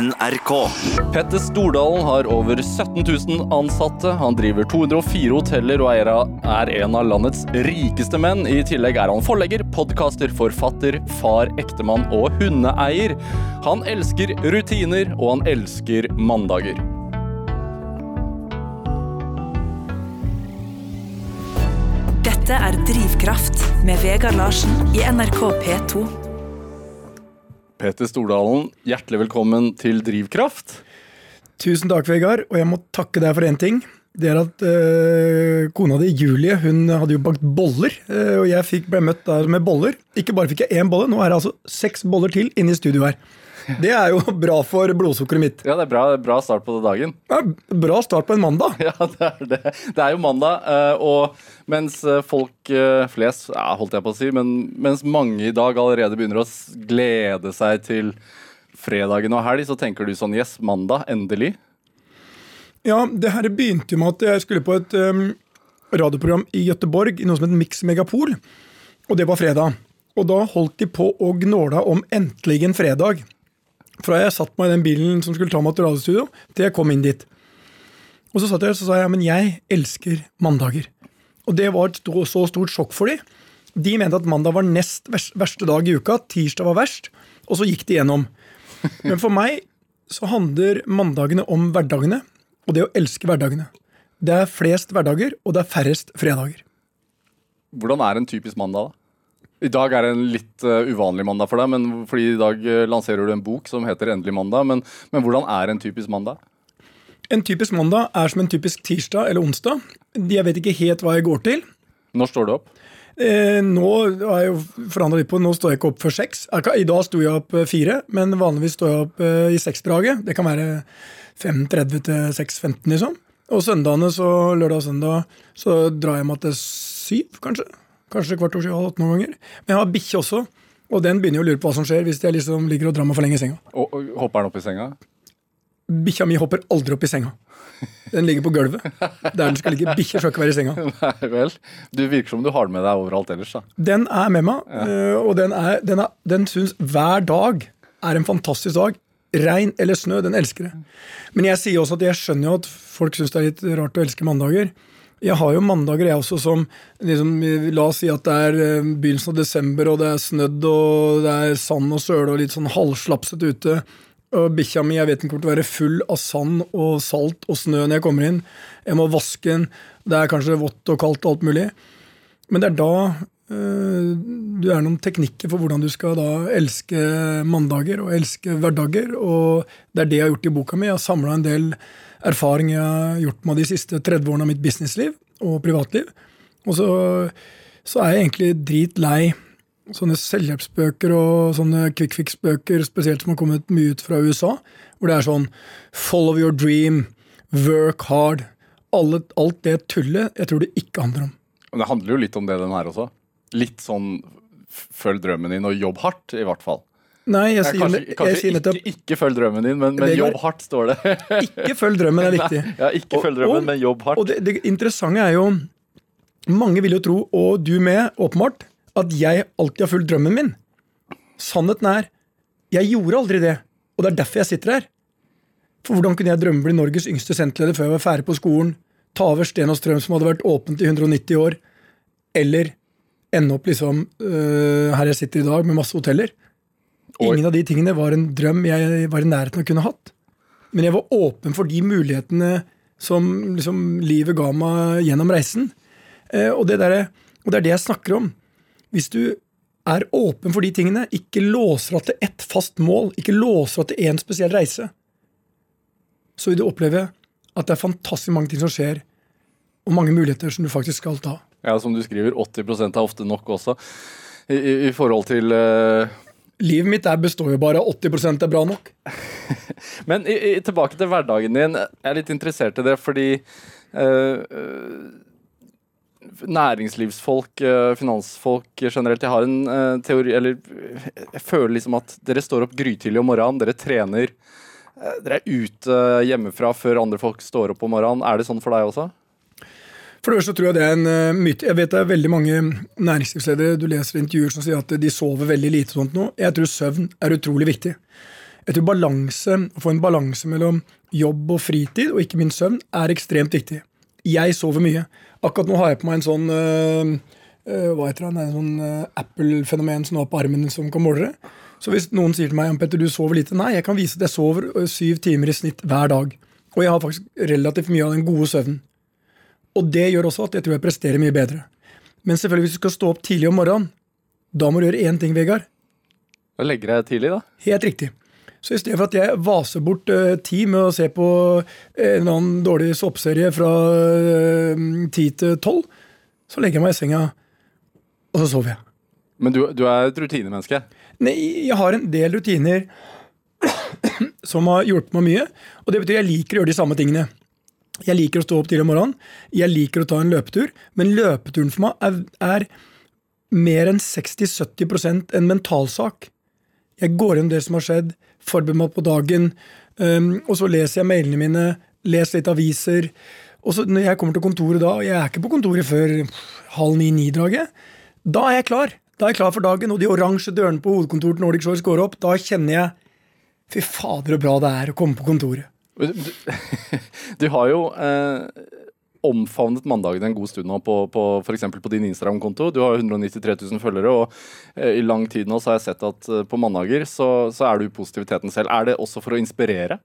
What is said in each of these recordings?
NRK. Petter Stordalen har over 17 000 ansatte. Han driver 204 hoteller og er, en av landets rikeste menn. I tillegg er han forlegger, podkaster, forfatter, far, ektemann og hundeeier. Han elsker rutiner, og han elsker mandager. Dette er Drivkraft med Vegard Larsen i NRK P2. Petter Stordalen, hjertelig velkommen til Drivkraft. Tusen takk, Vegard. Og jeg må takke deg for én ting. Det er at øh, kona di, Julie, hun hadde jo bakt boller. øh, og jeg fikk, ble møtt der med boller. Ikke bare fikk jeg én bolle, nå er det altså seks boller til inne i studio her. Det er jo bra for blodsukkeret mitt. Ja, det er bra, bra start på dagen. Ja, bra start på en mandag. Ja, det er det. Det er jo mandag, eh, og mens eh, folk eh, flest, ja, holdt jeg på å si, men mens mange i dag allerede begynner å glede seg til fredagen og helg, så tenker du sånn yes, mandag, endelig. Ja, det her begynte jo med at jeg skulle på et um, radioprogram i Gøteborg, i noe som het Mix Megapol. Og det var fredag. Og da holdt de på å gnåla om 'endelig en fredag'. Fra jeg satt meg i den bilen som skulle ta meg til radiostudio, til jeg kom inn dit. Og så satt jeg og sa jeg, men jeg elsker mandager. Og det var et så stort sjokk for de. De mente at mandag var nest verste dag i uka, tirsdag var verst, og så gikk de gjennom. Men for meg så handler mandagene om hverdagene, og det å elske hverdagene. Det er flest hverdager, og det er færrest fredager. Hvordan er en typisk mandag, da? I dag er det en litt uh, uvanlig mandag for deg, men fordi i dag uh, lanserer du en bok som heter Endelig mandag. Men, men hvordan er en typisk mandag? En typisk mandag er som en typisk tirsdag eller onsdag. Jeg vet ikke helt hva jeg går til. Når står du opp? Eh, nå har jeg jo forandret litt på, nå står jeg ikke opp før seks. I dag sto jeg opp eh, fire, men vanligvis står jeg opp eh, i seksdraget. Det kan være 5.30 til 6.15, liksom. Og søndagene, så lørdag og søndag, så drar jeg meg til syv, kanskje. Kanskje kvart over siden, halv åtte noen ganger. Men jeg har bikkje også, og den begynner jo å lure på hva som skjer hvis jeg liksom ligger og drar meg for lenge i senga. Og, og hopper den opp i senga? Bikkja mi hopper aldri opp i senga. Den ligger på gulvet. Der den skal ligge. Bikkjer skal ikke være i senga. Nei vel. Du virker som du har den med deg overalt ellers, da. Den er med meg, ja. og den, er, den, er, den syns hver dag er en fantastisk dag. Regn eller snø, den elsker det. Men jeg sier også at jeg skjønner jo at folk syns det er litt rart å elske mandager. Jeg har jo mandager jeg også som liksom, La oss si at det er øh, begynnelsen av desember, og det er snødd, og det er sand og søle og litt sånn halvslapset ute. Og bikkja mi jeg vet den kommer til å være full av sand og salt og snø når jeg kommer inn. Jeg må vaske den. Det er kanskje vått og kaldt og alt mulig. Men det er da øh, du er noen teknikker for hvordan du skal da elske mandager og elske hverdager. Og det er det jeg har gjort i boka mi. Jeg har samla en del erfaring jeg har gjort meg de siste 30 årene av mitt businessliv og privatliv. Og så, så er jeg egentlig dritlei sånne selvhjelpsbøker og sånne quick fix-bøker, spesielt som har kommet mye ut fra USA, hvor det er sånn follow your dream, work hard. Alle, alt det tullet jeg tror det ikke handler om. Men det handler jo litt om det, den her også. Litt sånn følg drømmen din, og jobb hardt, i hvert fall. Nei, jeg sier, kanskje jeg kanskje sier nettopp ikke, ikke følg drømmen din, men, men jobb hardt, står det. ikke følg drømmen er viktig. ja, ikke følg drømmen, Og- men jobb hardt. Og det, det interessante er jo Mange vil jo tro, og du med, åpenbart, at jeg alltid har fulgt drømmen min. Sannheten er jeg gjorde aldri det, og det er derfor jeg sitter her. For hvordan kunne jeg drømme å bli Norges yngste senterleder før jeg var ferdig på skolen, ta over Sten og Strøm, som hadde vært åpent i 190 år, eller ende opp liksom øh, her jeg sitter i dag, med masse hoteller? Ingen av de tingene var en drøm jeg var i nærheten av å kunne hatt. Men jeg var åpen for de mulighetene som liksom, livet ga meg gjennom reisen. Eh, og, det der, og det er det jeg snakker om. Hvis du er åpen for de tingene, ikke låser deg til ett fast mål, ikke låser deg til én spesiell reise, så vil du oppleve at det er fantastisk mange ting som skjer, og mange muligheter som du faktisk skal ta. Ja, som du skriver, 80% er ofte nok også. I, i, i forhold til eh, Livet mitt består jo bare av 80 er bra nok. Men i, i, tilbake til hverdagen din. Jeg er litt interessert i det fordi eh, næringslivsfolk, eh, finansfolk generelt, jeg har en øh, teori Eller jeg føler liksom at dere står opp grytidlig om morgenen, dere trener. dere er ute hjemmefra før andre folk står opp om morgenen. Er det sånn for deg også? For det første tror jeg det er en uh, myte. Jeg vet det er veldig mange næringslivsledere du leser intervjuer som sier at de sover veldig lite. sånt nå. Jeg tror søvn er utrolig viktig. Jeg tror balanse, å få en balanse mellom jobb og fritid, og ikke minst søvn, er ekstremt viktig. Jeg sover mye. Akkurat nå har jeg på meg en sånn øh, hva heter det, en sånn Apple-fenomen som nå har på armen som kan måle det. Så hvis noen sier til meg Jan Petter, du sover lite, nei, jeg kan vise at jeg sover syv timer i snitt hver dag. Og jeg har faktisk relativt mye av den gode søvnen. Og det gjør også at jeg tror jeg presterer mye bedre. Men selvfølgelig hvis du skal stå opp tidlig om morgenen, da må du gjøre én ting, Vegard. Da legger jeg tidlig, da. Helt riktig. Så i stedet for at jeg vaser bort uh, tid med å se på en eller annen dårlig såpeserie fra ti uh, til tolv, så legger jeg meg i senga, og så sover jeg. Men du, du er et rutinemenneske? Nei, jeg har en del rutiner som har hjulpet meg mye. Og det betyr at jeg liker å gjøre de samme tingene. Jeg liker å stå opp tidlig om morgenen, jeg liker å ta en løpetur, men løpeturen for meg er, er mer enn 60-70% en mentalsak. Jeg går inn det som har skjedd, forbereder meg på dagen, um, og så leser jeg mailene mine, leser litt aviser. Og så når jeg kommer til kontoret da, og jeg er ikke på kontoret før halv ni-ni-draget, da er jeg klar. Da er jeg klar for dagen, og de oransje dørene på hovedkontoret til Nordic Shores går opp. Da kjenner jeg Fy fader, så bra det er å komme på kontoret. Du, du har jo eh, omfavnet mandagen en god stund nå på, på f.eks. på din Instagram-konto. Du har 193 000 følgere, og eh, i lang tid nå så har jeg sett at eh, på mandager så, så er du positiviteten selv. Er det også for å inspirere?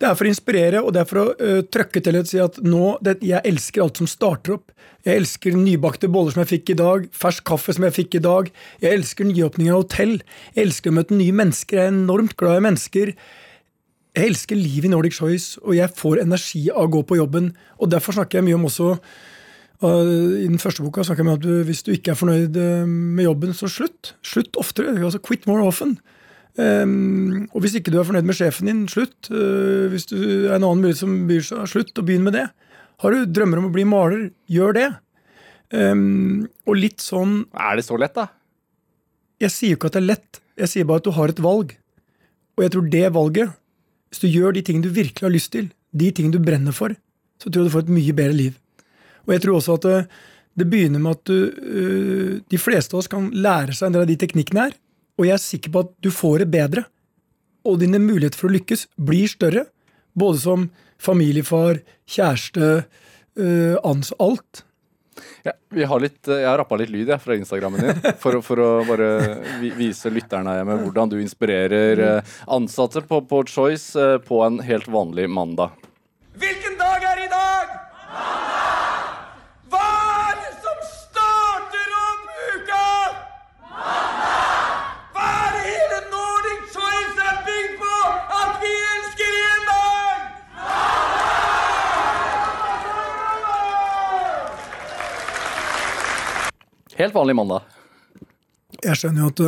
Det er for å inspirere, og det er for å uh, trøkke til og si at nå, det, jeg elsker alt som starter opp. Jeg elsker nybakte boller som jeg fikk i dag, fersk kaffe som jeg fikk i dag. Jeg elsker nyåpning av hotell. Jeg elsker å møte nye mennesker. Jeg er enormt glad i mennesker. Jeg elsker livet i Nordic Choice, og jeg får energi av å gå på jobben. og Derfor snakker jeg mye om også uh, I den første boka snakker jeg om at du, hvis du ikke er fornøyd uh, med jobben, så slutt. Slutt oftere. altså Quit more often. Um, og hvis ikke du er fornøyd med sjefen din, slutt. Uh, hvis du er en annen mulighet som byr seg, slutt, og begynn med det. Har du drømmer om å bli maler, gjør det. Um, og litt sånn Er det så lett, da? Jeg sier jo ikke at det er lett. Jeg sier bare at du har et valg. Og jeg tror det valget, hvis du gjør de tingene du virkelig har lyst til, de tingene du brenner for, så tror jeg du får et mye bedre liv. Og jeg tror også at det, det begynner med at du, uh, de fleste av oss kan lære seg en del av de teknikkene her, og jeg er sikker på at du får det bedre. Og dine muligheter for å lykkes blir større. Både som familiefar, kjæreste, øh, ans alt. Ja, vi har litt, jeg har rappa litt lyd jeg, fra Instagrammen din, for, for, å bare vise lytterne hjemme hvordan du inspirerer øh, ansatte på, på Choice øh, på en helt vanlig mandag. Hvilken dag er i dag? Mandag! Hva er det som starter opp uka? Mandag! Hva er det hele Nordic Choice er bygd på? At vi elsker én dag! Helt vanlig mandag. Jeg skjønner jo at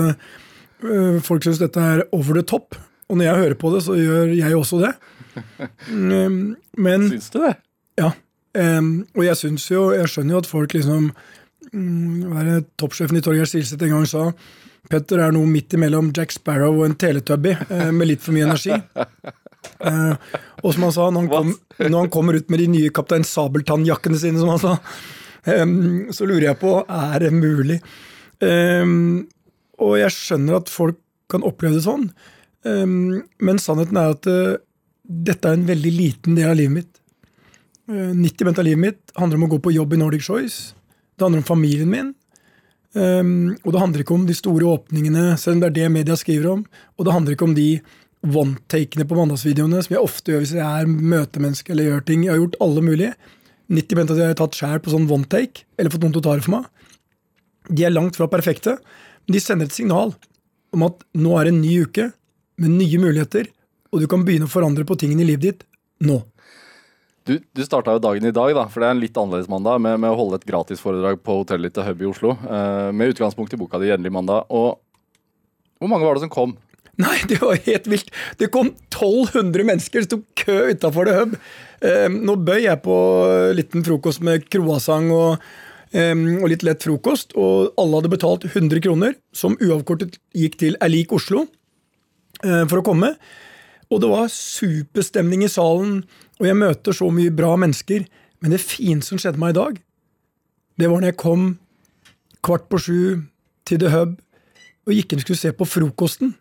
øh, folk syns dette er over the top. Og når jeg hører på det, så gjør jeg også det. Mm, Men Syns du det? Ja. Um, og jeg syns jo Jeg skjønner jo at folk liksom um, Hva er det toppsjefen i Torgeir Silseth en gang sa? Petter er noe midt imellom Jack Sparrow og en teletubby uh, med litt for mye energi. Uh, og som han sa, når han, kom, når han kommer ut med de nye Kaptein Sabeltann-jakkene sine, som han sa, så lurer jeg på er det mulig. Um, og jeg skjønner at folk kan oppleve det sånn, um, men sannheten er at uh, dette er en veldig liten del av livet mitt. Uh, 90 av livet mitt handler om å gå på jobb i Nordic Choice. Det handler om familien min. Og det handler ikke om de store åpningene, selv om det er det media skriver om. Og det handler ikke om de one-takene på mandagsvideoene, som jeg ofte gjør hvis jeg er møtemenneske eller gjør ting. Jeg har gjort alle mulige. 90 av de har jeg tatt sjæl på sånn one-take, eller fått noen til å ta det for meg. De er langt fra perfekte, men de sender et signal om at nå er det en ny uke med nye muligheter, og du kan begynne å forandre på tingene i livet ditt nå. Du, du starta jo dagen i dag, da, for det er en litt annerledes mandag, med, med å holde et gratisforedrag på hotellet til Hub i Oslo. Eh, med utgangspunkt i boka di 'Gjenlig mandag'. Og hvor mange var det som kom? Nei, det var helt vilt. Det kom 1200 mennesker, det sto kø utafor det hub. Eh, nå bøy jeg på liten frokost med croissant og, eh, og litt lett frokost, og alle hadde betalt 100 kroner, som uavkortet gikk til Erlik Oslo, eh, for å komme. Og det var superstemning i salen, og jeg møter så mye bra mennesker. Men det fine som skjedde meg i dag, det var når jeg kom kvart på sju til The Hub og gikk inn og skulle se på frokosten.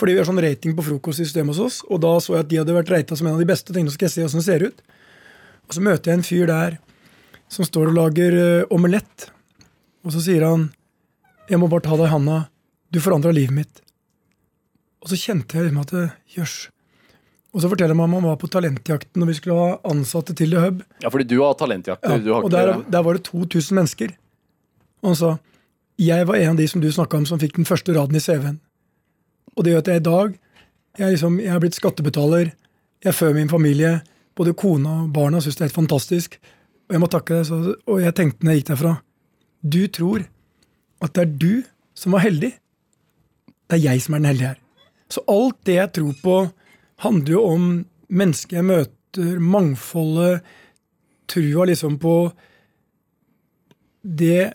Fordi vi har sånn rating på frokostsystemet hos oss, og da så jeg at de hadde vært rata som en av de beste. tenkte, skal jeg se hvordan det ser ut. Og så møter jeg en fyr der som står og lager uh, omelett. Og så sier han jeg må bare ta deg i handa. Du forandra livet mitt. Og så kjente jeg liksom at jøss. Og så forteller han om han var på talentjakten og vi skulle ha ansatte til The Hub. Ja, fordi du har talentjakter. Ja, du har og der, der var det 2000 mennesker. Og han sa jeg var en av de som du snakka om, som fikk den første raden i CV-en. Og det gjør at jeg i dag jeg, liksom, jeg er blitt skattebetaler. Jeg fører min familie. Både kona og barna syns det er helt fantastisk. Og jeg må takke deg. Så, og jeg tenkte når jeg gikk derfra Du tror at det er du som var heldig. Det er jeg som er den heldige her. Så alt det jeg tror på, handler jo om mennesker jeg møter, mangfoldet, trua liksom på det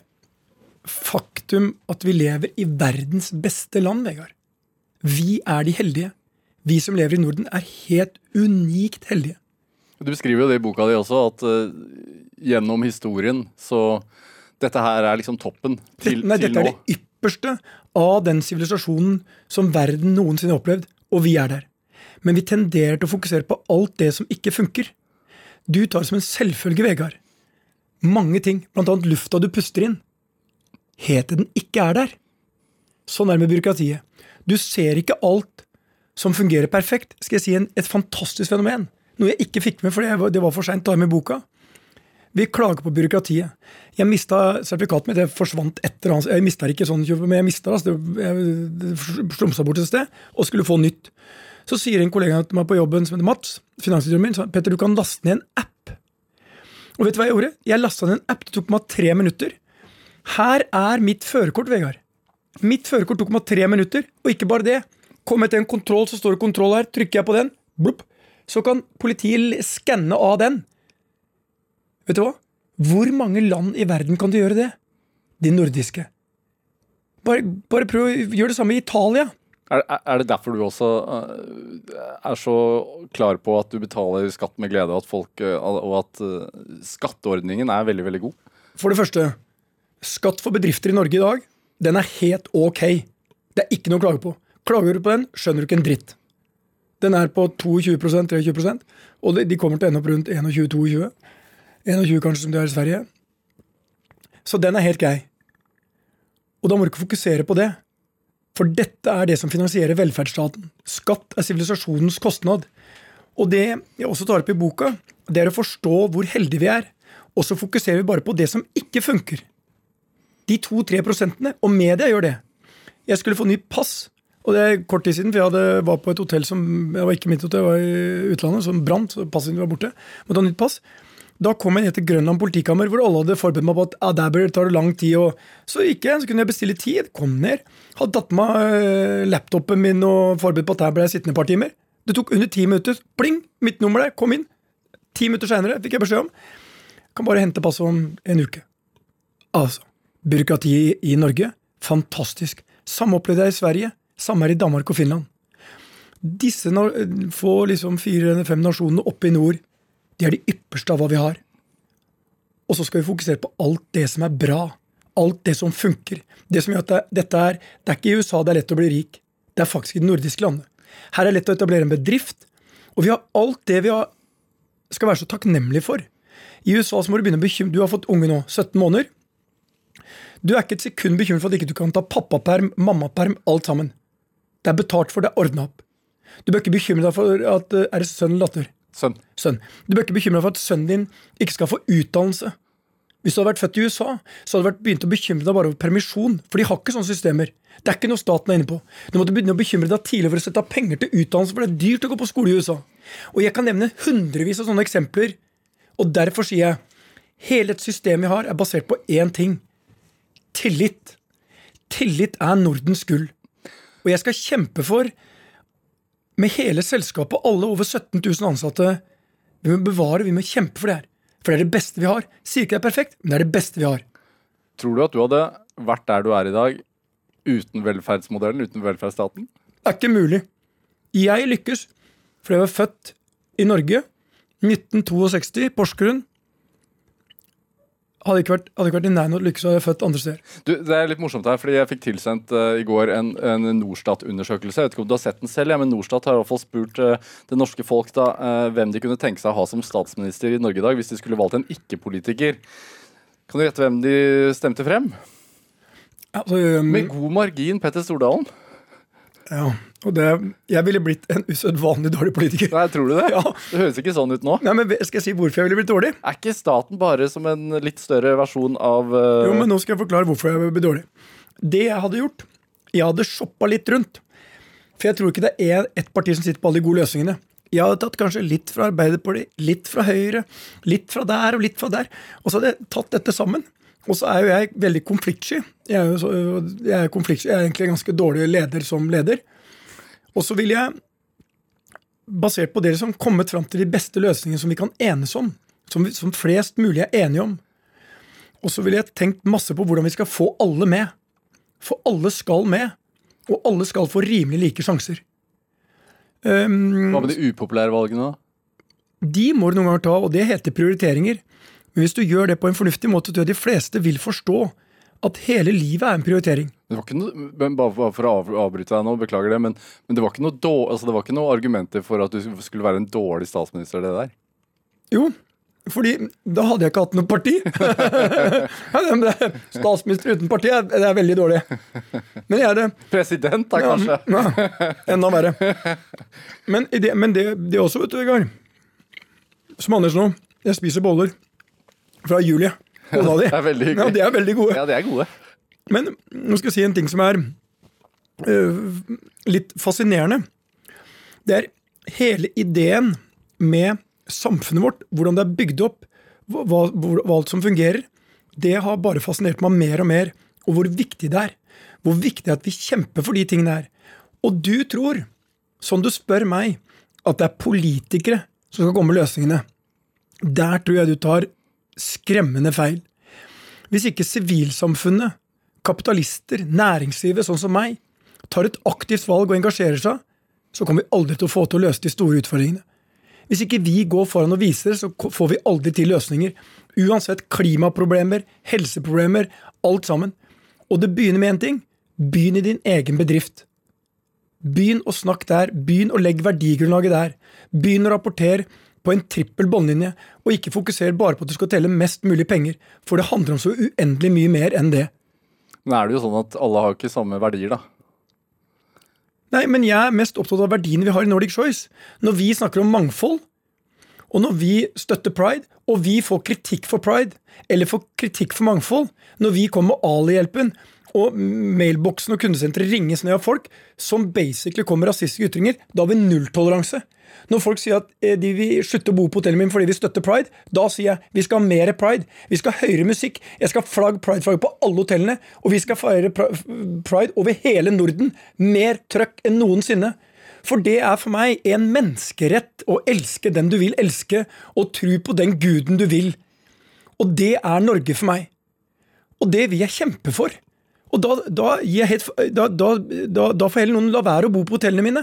faktum at vi lever i verdens beste land, Vegard. Vi er de heldige. Vi som lever i Norden, er helt unikt heldige. Du beskriver jo det i boka di også, at uh, gjennom historien så Dette her er liksom toppen til, Nei, til dette er det ypperste av den sivilisasjonen som verden noensinne har opplevd, og vi er der. Men vi tenderer til å fokusere på alt det som ikke funker. Du tar det som en selvfølge, Vegard. Mange ting, annet lufta du puster inn, het den ikke er der. Sånn er det med byråkratiet. Du ser ikke alt som fungerer perfekt. Skal jeg si en, et fantastisk fenomen? Noe jeg ikke fikk med, for det var, for seint å ta med boka. Vi klager på byråkratiet. Jeg mista sertifikatet mitt. Det forsvant etter hans. Jeg mista ikke sånn, men jeg mista det. Jeg det slumsa bort et sted og skulle få nytt. Så sier en kollega til meg på jobben som heter Mats, finansdirektøren min, sa, Petter, du kan laste ned en app. Og vet du hva jeg gjorde? Jeg lasta ned en app. Det tok meg tre minutter. Her er mitt førerkort, Vegard. Mitt førerkort tok meg tre minutter, og ikke bare det. Kommer jeg til en kontroll, så står det kontroll her. Trykker jeg på den, blup, så kan politiet skanne av den. Vet du hva? Hvor mange land i verden kan du gjøre det? De nordiske. Bare, bare prøv å gjøre det samme i Italia. Er, er- det derfor du også uh, er så klar på at du betaler skatt med glede, og at, folk, uh, og at uh, skatteordningen er veldig, veldig god? For det første, skatt for bedrifter i Norge i dag, den er helt ok. Det er ikke noe å klage på. Klager du på den, skjønner du ikke en dritt. Den er på 22% 23 og de- kommer til å ende opp rundt 21-22. 21 kanskje, som de er i Sverige. Så den er helt grei. Og da må du ikke fokusere på det. For dette er det som finansierer velferdsstaten. Skatt er sivilisasjonens kostnad. Og det jeg også tar opp i boka, det er å forstå hvor heldige vi er. Og så fokuserer vi bare på det som ikke funker. De to-tre prosentene. Og media gjør det. Jeg skulle få nytt pass. Og det er kort tid siden, for jeg hadde, var på et hotell som det var ikke mitt hotell, jeg var i utlandet, som brant. så Passet mitt var borte. Måtte ha nytt pass. Da kom jeg ned til Grønland politikammer, hvor alle hadde forberedt meg på at ah, der tar det lang tid. Og så gikk jeg, så kunne jeg bestille tid. Kom ned. Hadde tatt med meg øh, laptopen min og forberedt på at der ble jeg sittende et par timer. Det tok under ti minutter. Pling! Mitt nummer der. Kom inn. Ti minutter seinere fikk jeg beskjed om kan bare hente passet om en uke. Altså, byråkratiet i Norge, fantastisk. Samme opplevde jeg i Sverige. Samme er i Danmark og Finland. Disse få liksom fire eller fem nasjonene oppe i nord, de er de ypperste av hva vi har. Og så skal vi fokusere på alt det som er bra. Alt det som funker. Det som gjør at det, dette er Det er ikke i USA det er lett å bli rik. Det er faktisk i de nordiske landene. Her er det lett å etablere en bedrift. Og vi har alt det vi har, skal være så takknemlige for. I USA så må du begynne å bekymre Du har fått unge nå, 17 måneder. Du er ikke et sekund bekymret for at ikke du kan ta pappaperm, mammaperm, alt sammen. Det er betalt for, det er ordna opp. Du bør ikke bekymre deg for at eh, Er det sønn eller datter? Sønn. Sønn. Du bør ikke bekymre deg for at sønnen din ikke skal få utdannelse. Hvis du hadde vært født i USA, så hadde du begynt å bekymre deg bare over permisjon. For de har ikke sånne systemer. Det er ikke noe staten er inne på. Du måtte begynne å bekymre deg tidlig for å sette av penger til utdannelse, for det er dyrt å gå på skole i USA. Og jeg kan nevne hundrevis av sånne eksempler. Og derfor sier jeg hele et system vi har, er basert på én ting. Tillit. Tillit er Nordens gull. Og jeg skal kjempe for, med hele selskapet, alle over 17 000 ansatte Vi må bevare, vi må kjempe for det her. For det er det beste vi har. Sier ikke det er perfekt, men det er det beste vi har. Tror du at du hadde vært der du er i dag uten velferdsmodellen, uten velferdsstaten? Det er ikke mulig. Jeg lykkes fordi jeg var født i Norge 1962, Porsgrunn. Hadde ikke vært, hadde ikke vært i nærheten av å lykkes, så hadde jeg født andre steder. Du, det er litt morsomt her, fordi Jeg fikk tilsendt uh, i går en, en Norstat-undersøkelse. Jeg vet ikke om du har sett den selv, ja, men Norstat har i hvert fall spurt uh, det norske folk da, uh, hvem de kunne tenke seg å ha som statsminister i Norge i dag hvis de skulle valgt en ikke-politiker. Kan du gjette hvem de stemte frem? Altså, Med god margin Petter Stordalen. Ja, og det, jeg ville blitt en usedvanlig dårlig politiker. Nei, tror du det? Ja. Det høres ikke sånn ut nå. Nei, men Skal jeg si hvorfor jeg ville blitt dårlig? Er ikke staten bare som en litt større versjon av uh... Jo, men Nå skal jeg forklare hvorfor jeg blitt dårlig. Det jeg hadde gjort Jeg hadde shoppa litt rundt. For jeg tror ikke det er ett parti som sitter på alle de gode løsningene. Jeg hadde tatt kanskje litt fra Arbeiderpartiet, litt fra Høyre, litt fra der og litt fra der. Og så hadde jeg tatt dette sammen. Og så er jo jeg veldig konfliktsky. Jeg er, så, jeg er, konflikt, jeg er egentlig en ganske dårlig leder som leder. Og så vil jeg, basert på dere som kommet fram til de beste løsningene som vi kan enes om, som, vi- som flest mulig er enige om, og så ville jeg tenkt masse på hvordan vi skal få alle med. For alle skal med, og alle skal få rimelig like sjanser. Um, Hva med de upopulære valgene, da? de må du noen ganger ta, og det heter prioriteringer. Men hvis du gjør det på en fornuftig måte, tror jeg de fleste vil forstå at hele livet er en prioritering. Det var ikke noe, bare for å avbryte deg nå, beklager det, men, men det, var noe altså det var ikke noe argumenter for at du skulle være en dårlig statsminister, det der. Jo, fordi da hadde jeg ikke hatt noe parti. Statsminister uten parti det er veldig dårlig. Men jeg er det. President, da, kanskje? Ja, enda verre. Men, det, men det, det også, vet du, Vegard. Som Anders nå. Jeg spiser boller fra Julie. Kona di. Det er veldig hyggelig. Ja, de er veldig gode. Ja, de er gode. Men nå skal jeg si en ting som er øh, litt fascinerende. Det er hele ideen med samfunnet vårt, hvordan det er bygd opp, hva, hva, som fungerer. Det har bare fascinert meg mer og mer, og hvor viktig det er. Hvor viktig det er at vi kjemper for de tingene her. Og du tror, som du spør meg, at det er politikere som skal komme med løsningene. Der tror jeg du tar skremmende feil. Hvis ikke sivilsamfunnet, kapitalister, næringslivet, sånn som meg, tar et aktivt valg og engasjerer seg, så kommer vi aldri til å få til å løse de store utfordringene. Hvis ikke vi går foran og viser det, så får vi aldri til løsninger. Uansett klimaproblemer, helseproblemer, alt sammen. Og det begynner med én ting. Begynn i din egen bedrift. Begynn å snakke der. Begynn å legge verdigrunnlaget der. Begynn å rapportere på en trippel båndlinje, og ikke fokuser bare på at du skal telle mest mulig penger, for det handler om så uendelig mye mer enn det. Men er det jo sånn at alle har ikke samme verdier, da? Nei, men jeg er mest opptatt av verdiene vi har i Nordic Choice. Når vi snakker om mangfold, og når vi støtter pride, og vi får kritikk for pride, eller får kritikk for mangfold, når vi kommer med Ali-hjelpen, og mailboksen og kundesenteret ringes ned av folk som basically kommer med rasistiske ytringer, da har vi nulltoleranse. Når folk sier at eh, de vil slutte å bo på hotellet mitt fordi vi støtter pride, da sier jeg vi skal ha mer pride. Vi skal ha høyere musikk. Jeg skal ha flagg, prideflagg på alle hotellene. Og vi skal feire pri- pride over hele Norden. Mer trøkk enn noensinne. For det er for meg en menneskerett å elske den du vil elske, og tro på den guden du vil. Og det er Norge for meg. Og det vil jeg kjempe for. Og da, da, helt, da, da får heller noen la være å bo på hotellene mine.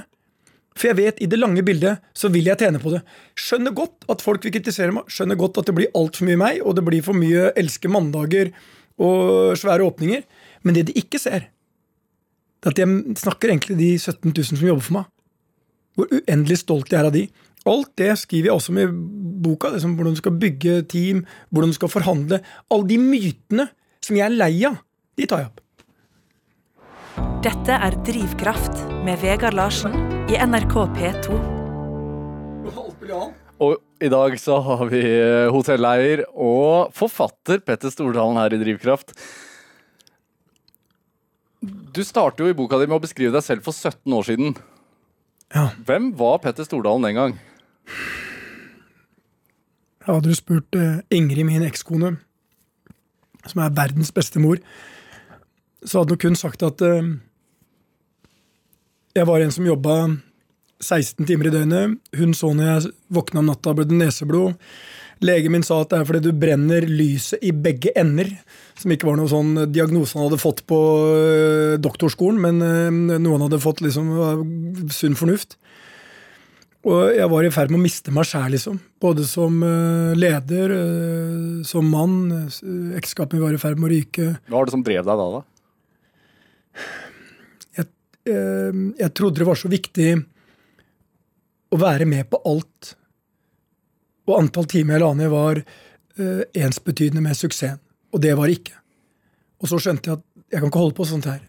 For jeg vet i det lange bildet så vil jeg tjene på det. Skjønner godt at folk vil kritisere meg, skjønner godt at det blir altfor mye meg, og det blir for mye elske mandager og svære åpninger. Men det de ikke ser, det er at jeg snakker egentlig de 17 000 som jobber for meg. Hvor uendelig stolt jeg er av de. Alt det skriver jeg også med i boka. Det som hvordan du skal bygge team, hvordan du skal forhandle. Alle de mytene som jeg er lei av, de tar jeg opp. Dette er Drivkraft med Vegard Larsen i NRK P2. Og i dag så har vi eh, hotelleier og forfatter Petter Stordalen her i Drivkraft. Du starter jo i boka di med å beskrive deg selv for 17 år siden. Ja. Hvem var Petter Stordalen den gang? Hadde du spurt eh, Ingrid, min ekskone, som er verdens beste mor, så hadde hun kun sagt at eh, jeg var en som jobba 16 timer i døgnet. Hun så når jeg våkna om natta, ble det neseblod. Legen min sa at det er fordi du brenner lyset i begge ender. Som ikke var noe sånn diagnose han hadde fått på eh, doktorskolen, men eh, noe han hadde fått liksom sunn fornuft. Og jeg var i ferd med å miste meg sjæl, liksom. Både som eh, leder, eh, som mann. Ekteskapet mitt var i ferd med å ryke. Hva var det som drev deg da? da? Eh, jeg trodde det var så viktig å være med på alt. Og antall timer jeg la ned, var eh, ensbetydende med suksessen. Og det var ikke. Og så skjønte jeg at jeg kan ikke holde på sånt her.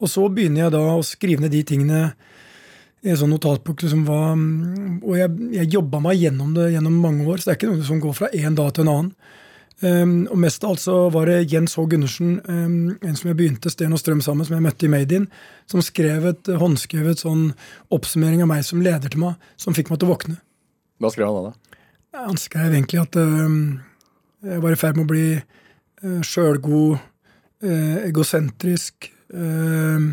Og så begynner jeg da å skrive ned de tingene i en sånn notatbok. Liksom, hva, og jeg, jeg jobba meg gjennom det gjennom mange år, så det er ikke noe som går fra én dag til en annen. Um, og mest av alt så var det Jens H. Gundersen, um, en som jeg begynte Sten og Strøm sammen, som jeg møtte i Made In, som skrev et håndskrevet sånn oppsummering av meg som leder til meg, som fikk meg til å våkne. Hva skrev han da? da? Han skrev egentlig at um, jeg var i ferd med å bli uh, sjølgod, uh, egosentrisk, uh,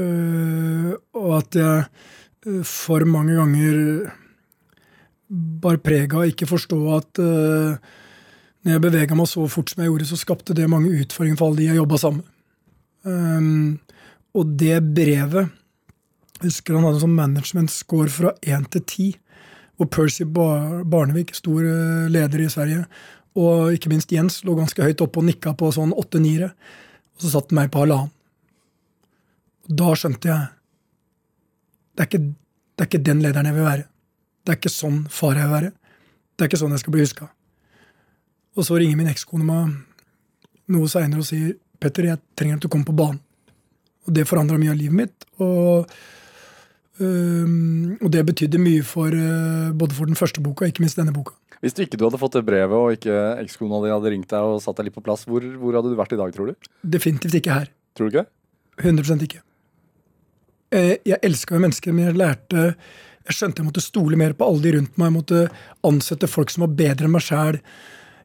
uh, og at jeg for mange ganger bar preg av ikke forstå at når jeg bevega meg så fort som jeg gjorde, så skapte det mange utfordringer for alle de jeg jobba sammen med. Um, og det brevet jeg husker han hadde en sånn management score fra 1 til 10. Og Percy Bar Barnevik, stor eh, leder i Sverige, og ikke minst Jens, lå ganske høyt oppe og nikka på sånn åtte-niere. Og så satt han meg på halvannen. Da skjønte jeg det er, ikke, det er ikke den lederen jeg vil være. Det er ikke sånn far jeg vil være. Det er ikke sånn jeg skal bli huska. Og så ringer min ekskone meg noe seinere og sier Petter, jeg trenger at du kommer på banen. Og det forandra mye av livet mitt. Og, øhm, og det betydde mye for øh, både for den første boka og ikke minst denne boka. Hvis du ikke du hadde fått det brevet, og ikke ekskona di hadde ringt deg og satt deg litt på plass, hvor, hvor hadde du vært i dag, tror du? Definitivt ikke her. Tror du ikke det? 100 ikke. Eh, Jeg elska jo mennesker, men jeg lærte Jeg skjønte jeg måtte stole mer på alle de rundt meg. Jeg måtte ansette folk som var bedre enn meg sjæl.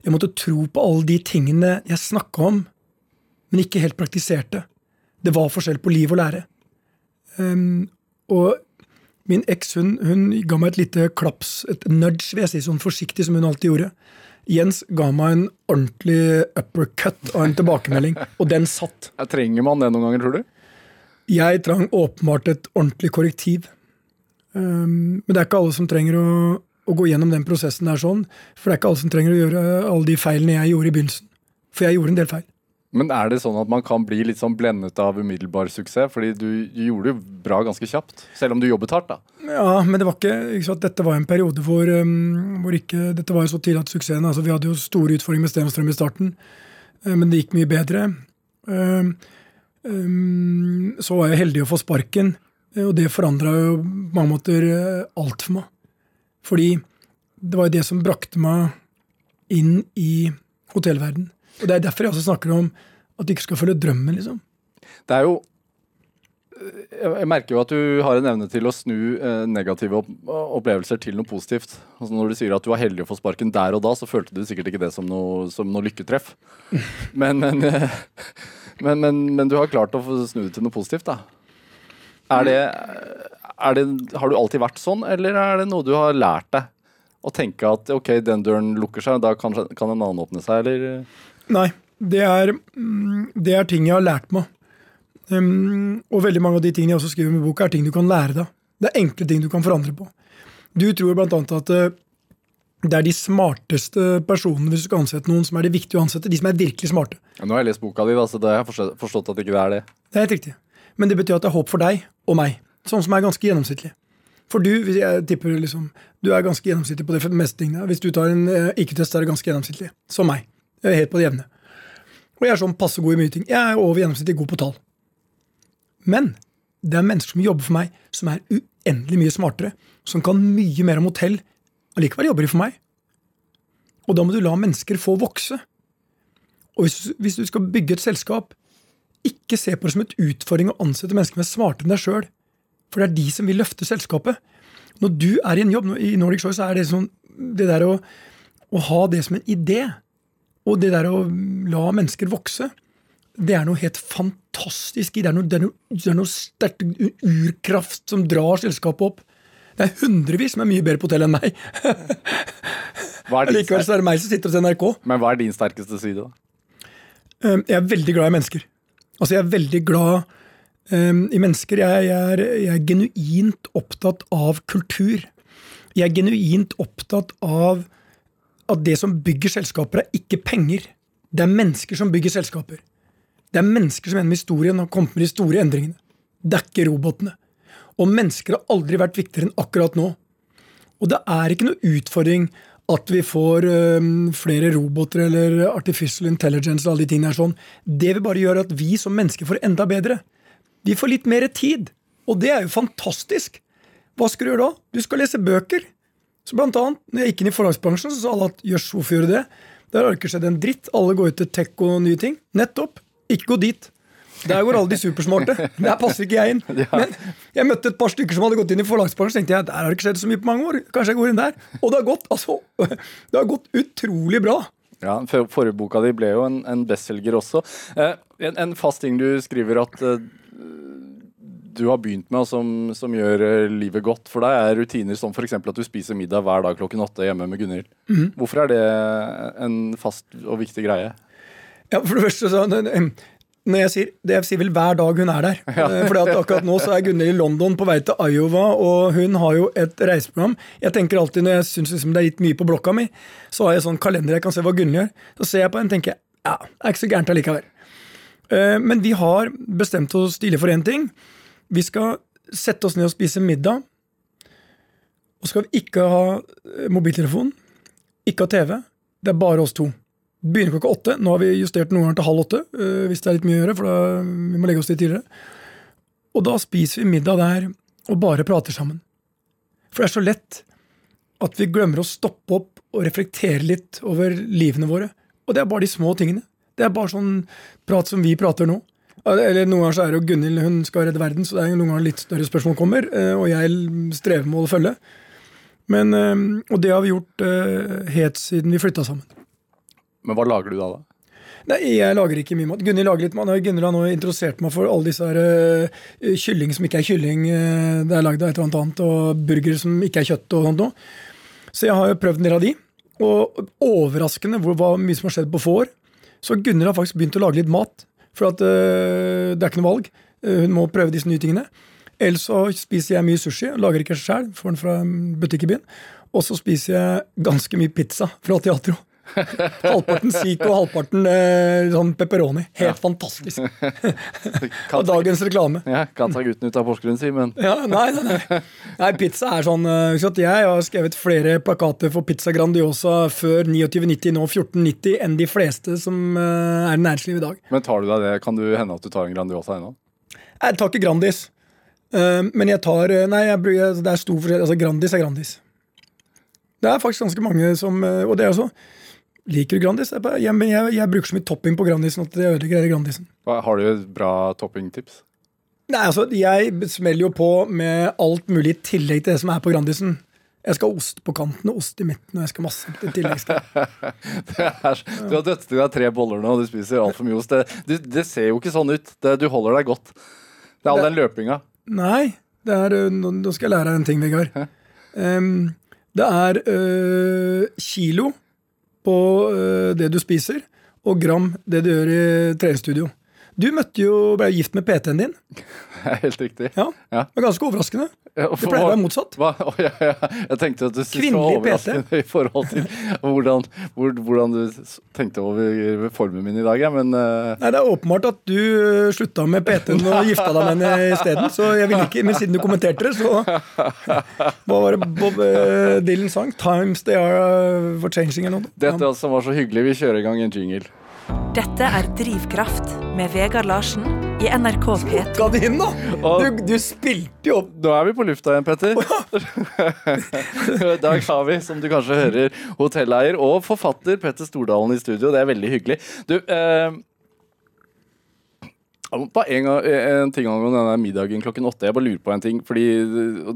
Jeg måtte tro på alle de tingene jeg snakka om, men ikke helt praktiserte. Det var forskjell på liv og lære. Um, og min eks hun, hun ga meg et lite klaps, et nudge, vil jeg si, sånn forsiktig som hun alltid gjorde. Jens ga meg en ordentlig uppercut av en tilbakemelding, og den satt. Jeg Trenger man det noen ganger, tror du? Jeg trang åpenbart et ordentlig korrektiv. Um, men det er ikke alle som trenger å, å gå gjennom den prosessen der sånn. For det er ikke alle som trenger å gjøre alle de feilene jeg gjorde i begynnelsen. For jeg gjorde en del feil. Men er det sånn at man kan bli litt sånn blendet av umiddelbar suksess? Fordi du, gjorde det jo bra ganske kjapt, selv om du jobbet hardt, da. Ja, men det var ikke, ikke dette var en periode hvor, um, hvor ikke Dette var jo så tidlig at suksessen altså Vi hadde jo store utfordringer med Sten og Strøm i starten, eh, men det gikk mye bedre. Um, um, så var jeg heldig å få sparken, eh, og det forandra jo på mange måter eh, alt for meg. Fordi det var jo det som brakte meg inn i hotellverden. Og det er derfor jeg også snakker om at du ikke skal følge drømmen, liksom. Det er jo jeg jeg merker jo at du har en evne til å snu eh, negative opplevelser til noe positivt. Altså Når du sier at du var heldig å få sparken der og da, så følte du sikkert ikke det som noe, som noe lykketreff. Men, men, eh, men, men, men du har klart å få snu det til noe positivt, da. Er det, det, har du alltid vært sånn, eller er det noe du har lært deg? Å tenke at ok, den døren lukker seg, da kan, kan en annen åpne seg, eller? Nei, det er, mm, det er ting jeg har lært meg. Um, og veldig mange av de tingene jeg også skriver med boka, er ting du kan lære deg. Det er enkle ting du kan forandre på. Du tror annet at eh, det er de smarteste personene hvis du skal ansette noen, som er det viktige å ansette. De som er virkelig smarte. Ja, nå har jeg lest boka di, da, så da har jeg forstått, at det ikke er det. Det er helt riktig. Men det betyr at det er håp for deg og meg. Sånn som er ganske gjennomsnittlig. For du hvis jeg tipper liksom, du er ganske gjennomsnittlig på det meste tingene. Hvis du tar en uh, IQ-test, er du ganske gjennomsnittlig. Som meg. Helt på det jevne. Og jeg er sånn passe god i mye ting. Jeg er over gjennomsnittlig god på tall. Men det er mennesker som jobber for meg, som er uendelig mye smartere, som kan mye mer om hotell. Allikevel jobber de for meg. Og da må du la mennesker få vokse. Og hvis, hvis du skal bygge et selskap, ikke se på det som et utfordring å ansette mennesker som er smartere enn deg sjøl. For det er de som vil løfte selskapet. Når du er i en jobb i Nordic Choice, så er det sånn det der å, å ha det som en idé, og det der å la mennesker vokse, det er noe helt fantastisk i. Det er noe, det er noe, det er noe sterkt urkraft som drar selskapet opp. Det er hundrevis som er mye bedre på hotell enn meg. Er Likevel så er det meg som sitter hos NRK. Men hva er din sterkeste side, da? Um, Jeg er veldig glad i mennesker. Altså, jeg er veldig glad I mennesker jeg, er, jeg er genuint opptatt av kultur. Jeg er genuint opptatt av at det som bygger selskaper, er ikke penger. Det er mennesker som bygger selskaper. Det er mennesker som gjennom historien har kommet med de store endringene. Det er ikke robotene. Og mennesker har aldri vært viktigere enn akkurat nå. Og det er ikke noe utfordring at vi får øhm, flere roboter eller artificial intelligence og alle de tingene her sånn. Det vil bare gjøre at vi som mennesker får enda bedre. Vi får litt mer tid. Og det er jo fantastisk. Hva skal du gjøre da? Du skal lese bøker. Så blant annet, når jeg gikk inn i forlagsbransjen, så sa alle at jøss, hvorfor gjør du det? Der har det ikke skjedd en dritt. Alle går ut til tech og nye ting. Nettopp. Ikke gå dit. Der går alle de supersmarte. Der passer ikke jeg inn. Men jeg møtte et par stykker som hadde gått inn i forlagsbransjen. tenkte jeg, Der har det ikke skjedd så mye på mange år. Kanskje jeg går inn der. Og det har gått altså, det har gått utrolig bra. Ja, for- Forrige boka di ble jo en, en bestselger også. Eh, en, en fast ting du skriver at eh, du har begynt med, som, som gjør eh, livet godt for deg, er rutiner som f.eks. at du spiser middag hver dag klokken åtte hjemme med Gunhild. Mhm. Hvorfor er det en fast og viktig greie? Ja, for det første så når jeg sier, det jeg sier vel hver dag hun er der. Ja. Fordi at akkurat nå så er Gunhild i London på vei til Iowa, og hun har jo et reiseprogram. Jeg tenker alltid Når jeg syns liksom det er litt mye på blokka mi, så har jeg sånn kalender jeg kan se hva Gunhild gjør. Så ser jeg på henne og tenker ja, det er ikke så gærent allikevel. Eh, Men vi har bestemt oss stille for én ting. Vi skal sette oss ned og spise middag. Og skal vi ikke ha eh, mobiltelefon, ikke ha TV. Det er bare oss to. Begynner klokka åtte. Nå har vi justert noen ganger til halv åtte, øh, hvis det er litt mye å gjøre, for da vi må legge oss litt tidligere. Og da spiser vi middag der og bare prater sammen. For det er så lett at vi glemmer å stoppe opp og reflektere litt over livene våre. Og det er bare de små tingene. Det er bare sånn prat som vi prater nå. Eller Noen ganger så er det jo Gunhild hun skal redde verden, så det er noen ganger litt større spørsmål kommer, øh, og jeg strever med å følge. Men, øh, og det har vi gjort øh, helt siden vi flytta sammen. Men hva lager du da? da? Nei, jeg lager ikke mye mat. Gunhild lager litt mat. Gunhild har nå interessert meg for alle disse her, uh, kylling som ikke er kylling. Uh, det er lagd av et eller annet annet, og burger som ikke er kjøtt og sånt noe. Så jeg har jo prøvd en del av de. Og overraskende hvor hva mye som har skjedd på få år. Så Gunnhild har faktisk begynt å lage litt mat. For at øh, det er ikke noe valg. Uh, hun må prøve disse nye tingene. Ellers så spiser jeg mye sushi. Lager ikke sjøl, får den fra butikk i byen. Og så spiser jeg ganske mye pizza fra Teatro. halvparten Zico, halvparten eh, sånn pepperoni. Helt fantastisk. Og dagens reklame. Ja, kan ta gutten ut av Porsgrunn, si, men Ja, nei, nei, nei. nei, pizza er sånn eh, Jeg har skrevet flere plakater for Pizza Grandiosa før 29,90, nå 14,90 enn de fleste som eh, er i næringslivet i dag. Men tar du deg det? Kan du hende at du tar en Grandiosa ennå? Jeg tar ikke Grandis. Eh, men jeg tar Nei, jeg, det er stor forskjell. Altså, Grandis er Grandis. Det er faktisk ganske mange som Og det er også Liker du Grandis? Jeg, bare- jeg, jeg, jeg bruker så mye topping på Grandisen at det ødelegger Grandisen. Har du et bra toppingtips? Nei, altså, Jeg smeller jo på med alt mulig i tillegg til det som er på Grandisen. Jeg skal ha ost på kanten og ost i midten, og jeg skal masse i tillegg. Du har dødt i deg tre boller nå, og du spiser altfor mye ost. Det, det, det ser jo ikke sånn ut. Det, du holder deg godt. Det er all Det- den løpinga. Nei, det er, øh, nå, nå skal jeg lære deg en ting, Vegard. Um, det er øh, kilo på øh, det du spiser, og gram det du gjør i treningsstudio. Du møtte jo, ble jo gift med PT-en din. Helt riktig. Ja, Ja. Det var ganske overraskende. Ja, Det pleier å være motsatt. Å, ja. Jeg tenkte at du syntes det var overraskende i forhold til hvordan, hvor, hvordan du tenkte over formen min i dag, men uh... Nei, Det er åpenbart at du øh, slutta med PT-en og gifta deg med henne isteden. Så jeg ville ikke, men siden du kommenterte det, så Hva var det Bob øh, Dylan sang? 'Times they are for changing' eller noe. dette som var så hyggelig, vi kjører i gang en jingle. Dette er Drivkraft med Vegard Larsen i NRK P2. Ga det inn, da! Du, du spilte jo opp Nå er vi på lufta igjen, Petter. I dag har vi, som du kanskje hører, hotelleier og forfatter Petter Stordalen i studio. Det er veldig hyggelig. Du, eh, bare en, gang, en ting angående denne middagen klokken åtte. Jeg bare lurer på en ting. fordi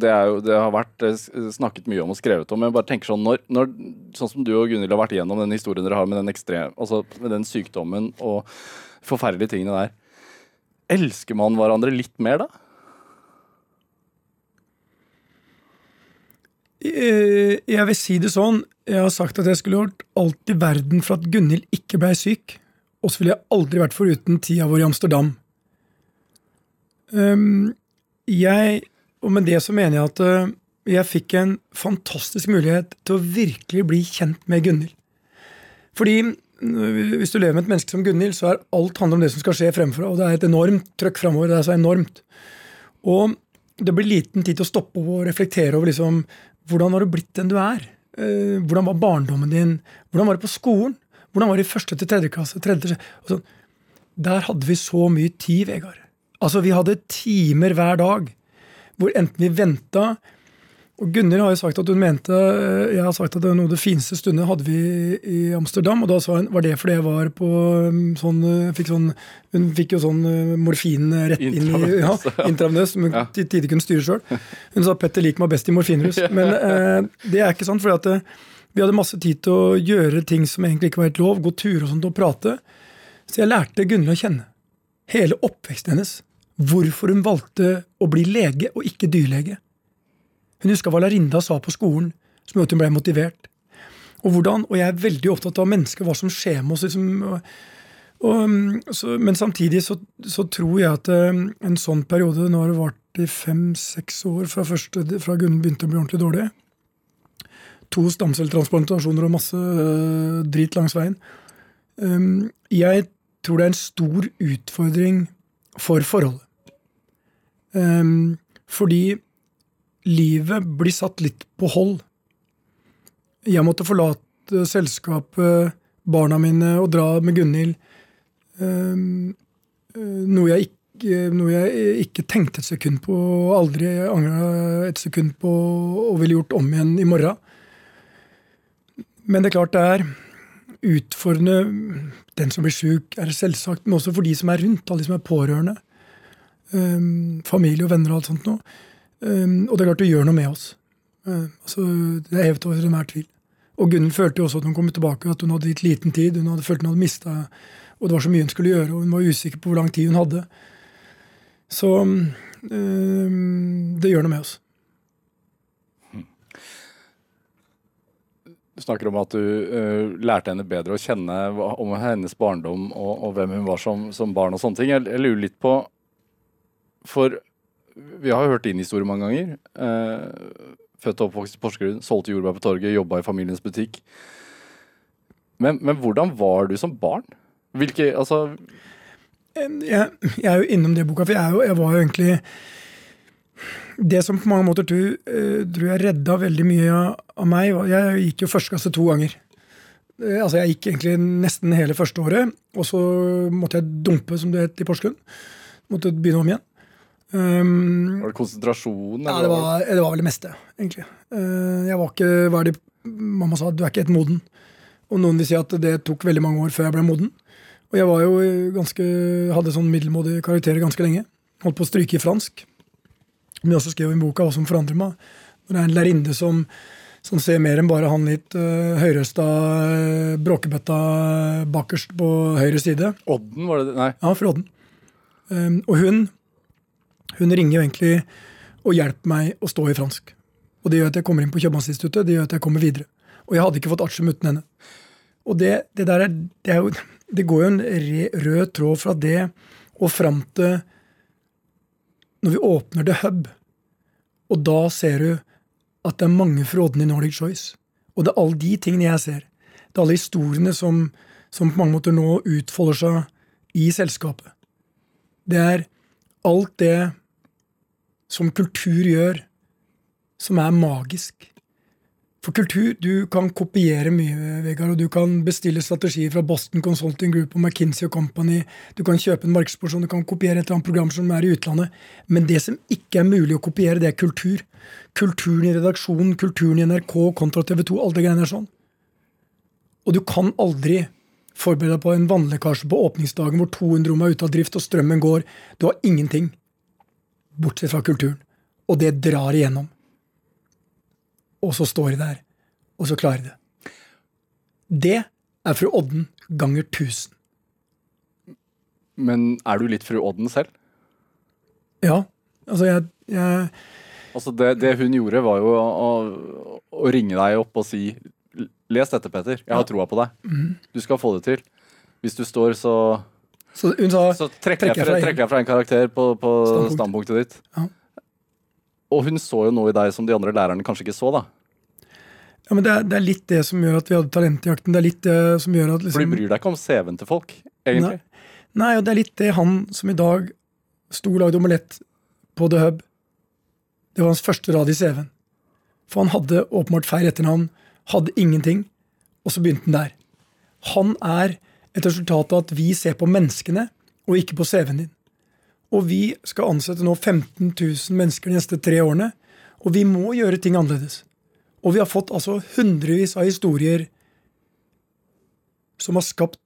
det, jo, det har vært eh, snakket mye om og skrevet om. Men jeg bare tenker sånn, når, når, sånn som du og Gunhild har vært igjennom den historien dere har med den, ekstrem, altså med den sykdommen og forferdelige tingene der. Elsker man hverandre litt mer da? Eh, Jeg vil si det sånn. Jeg har sagt at jeg skulle gjort alt i verden for at Gunhild ikke blei syk. Og så ville jeg aldri vært foruten tida vår i Amsterdam. Um, jeg, og med det så mener jeg at uh, jeg fikk en fantastisk mulighet til å virkelig bli kjent med Gunhild. Fordi hvis du lever med et menneske som Gunhild, så er alt handler om det som skal skje fremfor, og det er et enormt trøkk fremover. Det er så enormt. Og det blir liten tid til å stoppe og reflektere over liksom, hvordan har du blitt den du er. Uh, hvordan var barndommen din? Hvordan var det på skolen? Hvordan var det i første til tredje klasse? Tredje, til- sånn. Der hadde vi så mye tid, Vegard. Altså, vi hadde timer hver dag hvor enten vi venta og Gunnhild har jo sagt at hun mente eh, Jeg har sagt at det var noe av det fineste stundet hadde vi i Amsterdam. Og da sa hun var det fordi jeg var på um, sånn, eh, fikk sånn Hun fikk jo sånn eh, morfin rett inn i ja, Intravenøs, ja. intravenøs, som hun Ja. til tider kunne styre sjøl. Hun sa Petter liker meg best i morfinrus. Men eh, det er ikke sant, for vi hadde masse tid til å gjøre ting som egentlig ikke var helt lov. Gå turer og sånt og prate. Så jeg lærte Gunnhild å kjenne. Hele oppveksten hennes. Hvorfor hun valgte å bli lege og ikke dyrlege. Hun huska hva Larinda sa på skolen, som gjorde at hun ble motivert. Og hvordan, og jeg er veldig opptatt av mennesker, hva som skjer med oss. Liksom, og, um, så, men samtidig så, så tror jeg at um, en sånn periode Nå har det vart i fem-seks år fra, første, fra Gunn begynte å bli ordentlig dårlig. To stamcelletransplantasjoner og masse øh, drit langs veien. Um, jeg tror det er en stor utfordring for forholdet. Um, fordi livet blir satt litt på hold. Jeg måtte forlate selskapet, barna mine, og dra med Gunhild. Um, eh, noe, jeg ikke, noe jeg ikke tenkte et sekund på, aldri angra et sekund på og ville gjort om igjen i morgen. Men det er klart det er utfordrende. Den som blir sjuk, er selvsagt, men også for de som er rundt, alle de som er pårørende. Um, familie og venner og alt sånt noe. Um, og det er klart det gjør noe med oss. Uh, altså, det er hevet over enhver tvil. Og Gunhild følte jo også at hun kom tilbake, at hun hadde gitt liten tid. Hun hadde følt hun hadde mista Og det var så mye hun skulle gjøre, og hun var usikker på hvor lang tid hun hadde. Så um, det gjør noe med oss. Du snakker om at du eh, lærte henne bedre å kjenne om hennes barndom og, og hvem hun var som, som barn og sånne ting. Jeg lurer litt på For vi har jo hørt din historie mange ganger. Eh, født og oppvokst i Porsgrunn, solgte jordbær på torget, jobba i familiens butikk. Men, men hvordan var du som barn? Hvilke Altså jeg, jeg er jo innom det boka, for jeg, jo, jeg var jo egentlig Det som på mange måter tror, eh, tror jeg redda veldig mye av, meg Jeg gikk jo første to ganger. Eh, altså Jeg gikk egentlig nesten hele første året, og så måtte jeg dumpe, som det het i Porsgrunn. Måtte begynne om igjen. Um, Var det konsentrasjon? ja, det var var, det var vel det meste, egentlig. Uh, Jeg var ikke hva er det Mamma sa du er ikke helt moden. Og noen vil si at det tok veldig mange år før jeg ble moden. Og jeg var jo ganske, hadde sånn middelmådige karakterer ganske lenge. Holdt på å stryke i fransk. Men jeg også skrev i boka hva som forandrer meg. Når det er en lærerinne som, som ser mer enn bare han litt uh, høyrøsta uh, bråkebøtta bakerst på høyre side. Odden, var det det? Nei. Ja, fra Odden. Um, og hun, hun ringer jo egentlig og hjelper meg å stå i fransk. Og det gjør at jeg kommer inn på Kjøpmannsinstituttet, det gjør at jeg kommer videre. Og jeg hadde ikke fått artium uten henne. Og det, det der er, det er jo Det går jo en rød tråd fra det og fram til når vi åpner The Hub. Og da ser du at det er mange fra i Nordic Choice. Og det er alle de tingene jeg ser. Det er alle historiene som, som på mange måter nå utfolder seg i selskapet. Det er alt det som kultur gjør, som er magisk. For kultur, du kan kopiere mye, Vegard, og du kan bestille strategier fra Boston Consulting Group og McKinsey og Company. Du kan kjøpe en markedsporsjon, du kan kopiere et eller annet program som er i utlandet. Men det som ikke er mulig å kopiere, det er kultur. Kulturen i redaksjonen, kulturen i NRK kontra TV 2, alle de greiene er sånn. Og du kan aldri forberede deg på en vannlekkasje på åpningsdagen hvor 200 rom er ute av drift og strømmen går. Du har ingenting. Bortsett fra kulturen. Og det drar igjennom. Og så står de der, og så klarer de det. Det er fru Odden ganger 1000. Men er du litt fru Odden selv? Ja. Altså, jeg, jeg Altså det, det hun gjorde, var jo å, å, å ringe deg opp og si Les dette, Petter. Jeg har troa på deg. Du skal få det til. Hvis du står, så Så hun sa Så trekker jeg, fra, trekker jeg fra en karakter på, på Standpunkt. standpunktet ditt. Ja. Og hun så jo noe i deg som de andre lærerne kanskje ikke så, da. ja, men det er, det er litt det som gjør at vi hadde Talentjakten. Det er litt det som gjør at For de liksom, bryr deg ikke om CV-en til folk, egentlig. Nei, og det er litt det han som i dag sto og lagde omelett på The Hub Det var hans første rad i CV-en. For han hadde åpenbart feil etternavn, hadde ingenting, og så begynte han der. Han er et resultat av at vi ser på menneskene, og ikke på CV-en din. Og vi skal ansette nå 15 000 mennesker de neste tre årene, og vi må gjøre ting annerledes. Og vi har fått altså hundrevis av historier som har skapt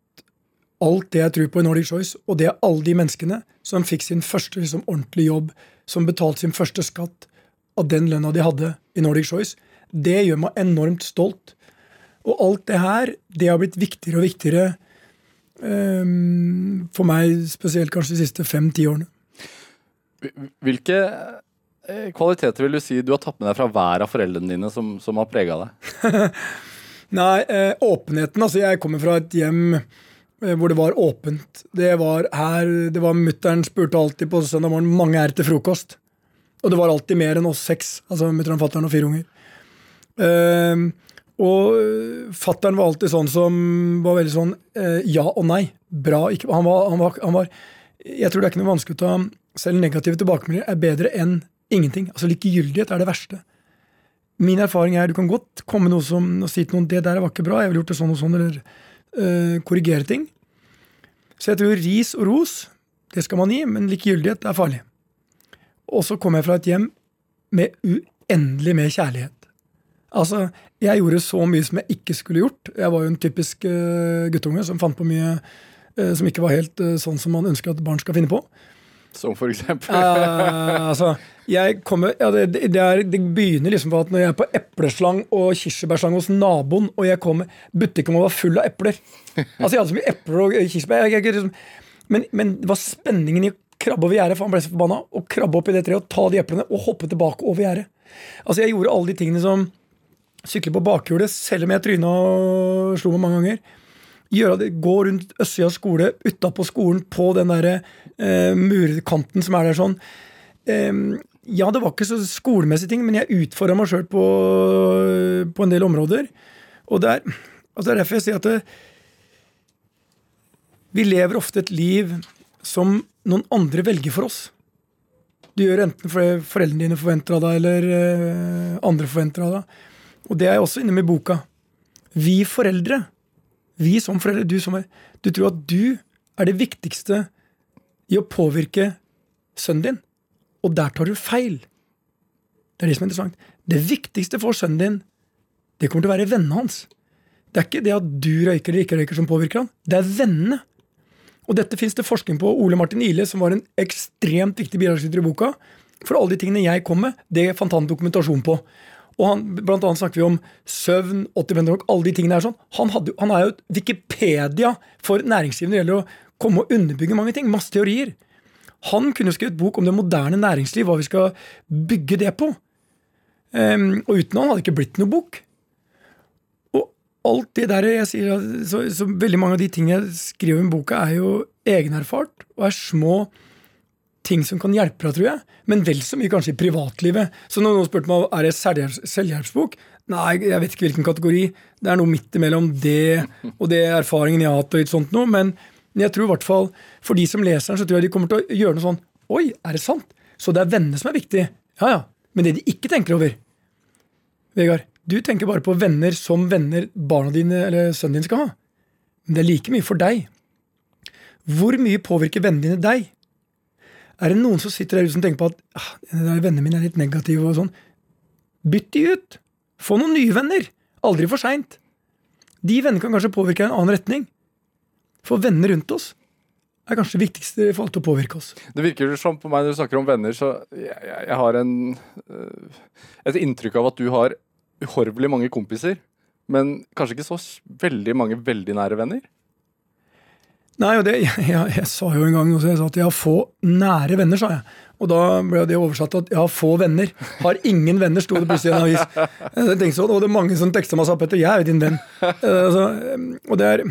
alt det jeg tror på i Nordic Choice, og det er alle de menneskene som fikk sin første liksom, ordentlige jobb, som betalte sin første skatt av den lønna de hadde i Nordic Choice. Det gjør meg enormt stolt. Og alt det her, det har blitt viktigere og viktigere for meg, spesielt kanskje de siste fem-ti årene. Hvilke eh, kvaliteter vil du si du har tatt med deg fra hver av foreldrene dine som, som har prega deg? Nei, eh, åpenheten. Altså, jeg kommer fra et hjem eh, hvor det var åpent. Det var her, det var Mutter'n spurte alltid på søndag morgen mange er til frokost. Og det var alltid mer enn oss seks. Altså mutter'n, fatter'n og fire unger. Eh, og fattern var alltid sånn som var veldig sånn eh, ja og nei. Bra. Ikke, han, var, han, var, han var Jeg tror det er ikke noe vanskelig å ta Selv negative tilbakemeldinger er bedre enn ingenting. Altså Likegyldighet er det verste. Min erfaring er du kan godt komme noe som, og si til noen det der var ikke bra, jeg ville gjort det sånn og sånn, eller øh, korrigere ting. Så jeg tror ris og ros, det skal man gi, men likegyldighet er farlig. Og så kom jeg fra et hjem med uendelig mer kjærlighet. Altså, jeg gjorde så mye som jeg ikke skulle gjort. Jeg var jo en typisk uh, guttunge som fant på mye uh, som ikke var helt uh, sånn som man ønsker at barn skal finne på. Som for eksempel altså, jeg kommer, ja, det, det, er, det begynner liksom på at når jeg er på epleslang og kirsebærslang hos naboen, og jeg kommer Butikken må var full av epler. Altså, jeg hadde så mye epler og kirsebær. Jeg, jeg, liksom, men, men det var spenningen i å krabbe over gjerdet, for han ble så forbanna, og krabbe opp i det treet og ta de eplene og hoppe tilbake over gjerdet. Altså, jeg gjorde alle de tingene som Sykle på bakhjulet, selv om jeg tryna og slo meg mange ganger. Det, Gå rundt Østsida skole, utapå skolen, på den der eh, murkanten som er der sånn. Eh, ja, det var ikke så skolemessige ting, men jeg utfordra meg sjøl på, på en del områder. Og det er, altså det er derfor jeg sier at det, vi lever ofte et liv som noen andre velger for oss. Du gjør enten fordi foreldrene dine forventer av deg, eller eh, andre forventer av deg. Og det er jeg også inne med i boka. Vi foreldre, vi som foreldre, du som er Du tror at du er det viktigste i å påvirke sønnen din. Og der tar du feil. Det er det som er interessant. Det viktigste for sønnen din, det kommer til å være vennene hans. Det er ikke det at du røyker eller ikke røyker som påvirker han. Det er vennene. Og dette fins det forskning på. Ole Martin Ile, som var en ekstremt viktig bidragsyter i boka, for alle de tingene jeg kom med, det fant han dokumentasjon på. Og han, Blant annet snakker vi om søvn, 80 rock, alle de tingene her sånn. Han, hadde, han er jo Wikipedia for næringslivet når det gjelder å komme og underbygge mange ting. Masse teorier. Han kunne jo skrevet bok om det moderne næringsliv, hva vi skal bygge det på. Um, og uten han hadde det ikke blitt noe bok. Og alt det der jeg sier, så, så veldig mange av de tingene jeg skriver om i boka, er jo egenerfart og er små ting som kan hjelpe deg, tror jeg. Men vel så mye kanskje i privatlivet. Så når noen spurte meg er det selvhjelps selvhjelpsbok, nei, jeg vet ikke hvilken kategori. Det er noe midt imellom det og det erfaringen jeg har hatt. og litt sånt noe, Men jeg tror i hvert fall, for de som leser den, så tror jeg de kommer til å gjøre noe sånn Oi, er det sant? Så det er vennene som er viktig. Ja, ja. Men det de ikke tenker over Vegard, du tenker bare på venner som venner barna dine eller sønnen din skal ha. Men det er like mye for deg. Hvor mye påvirker vennene dine deg? Er det noen som sitter der ute som tenker på at ah, vennene mine er litt negative og sånn? Bytt de ut! Få noen nye venner! Aldri for seint. De vennene kan kanskje påvirke en annen retning. For venner rundt oss er kanskje det viktigste i forhold til å påvirke oss. Det virker som på meg når du snakker om venner, så jeg, jeg, har en øh, et inntrykk av at du har uhorvelig mange kompiser, men kanskje ikke så veldig mange veldig nære venner? Nei, og det, jeg, jeg, jeg, sa jo en gang også, jeg sa at jeg har få nære venner, sa jeg. Og da ble det oversatt at jeg har få venner. Har ingen venner, sto det plutselig i en avis. Jeg tenkte sånn, og det er mange som tekster meg og sa Petter, jeg er jo din venn. Altså, og det er,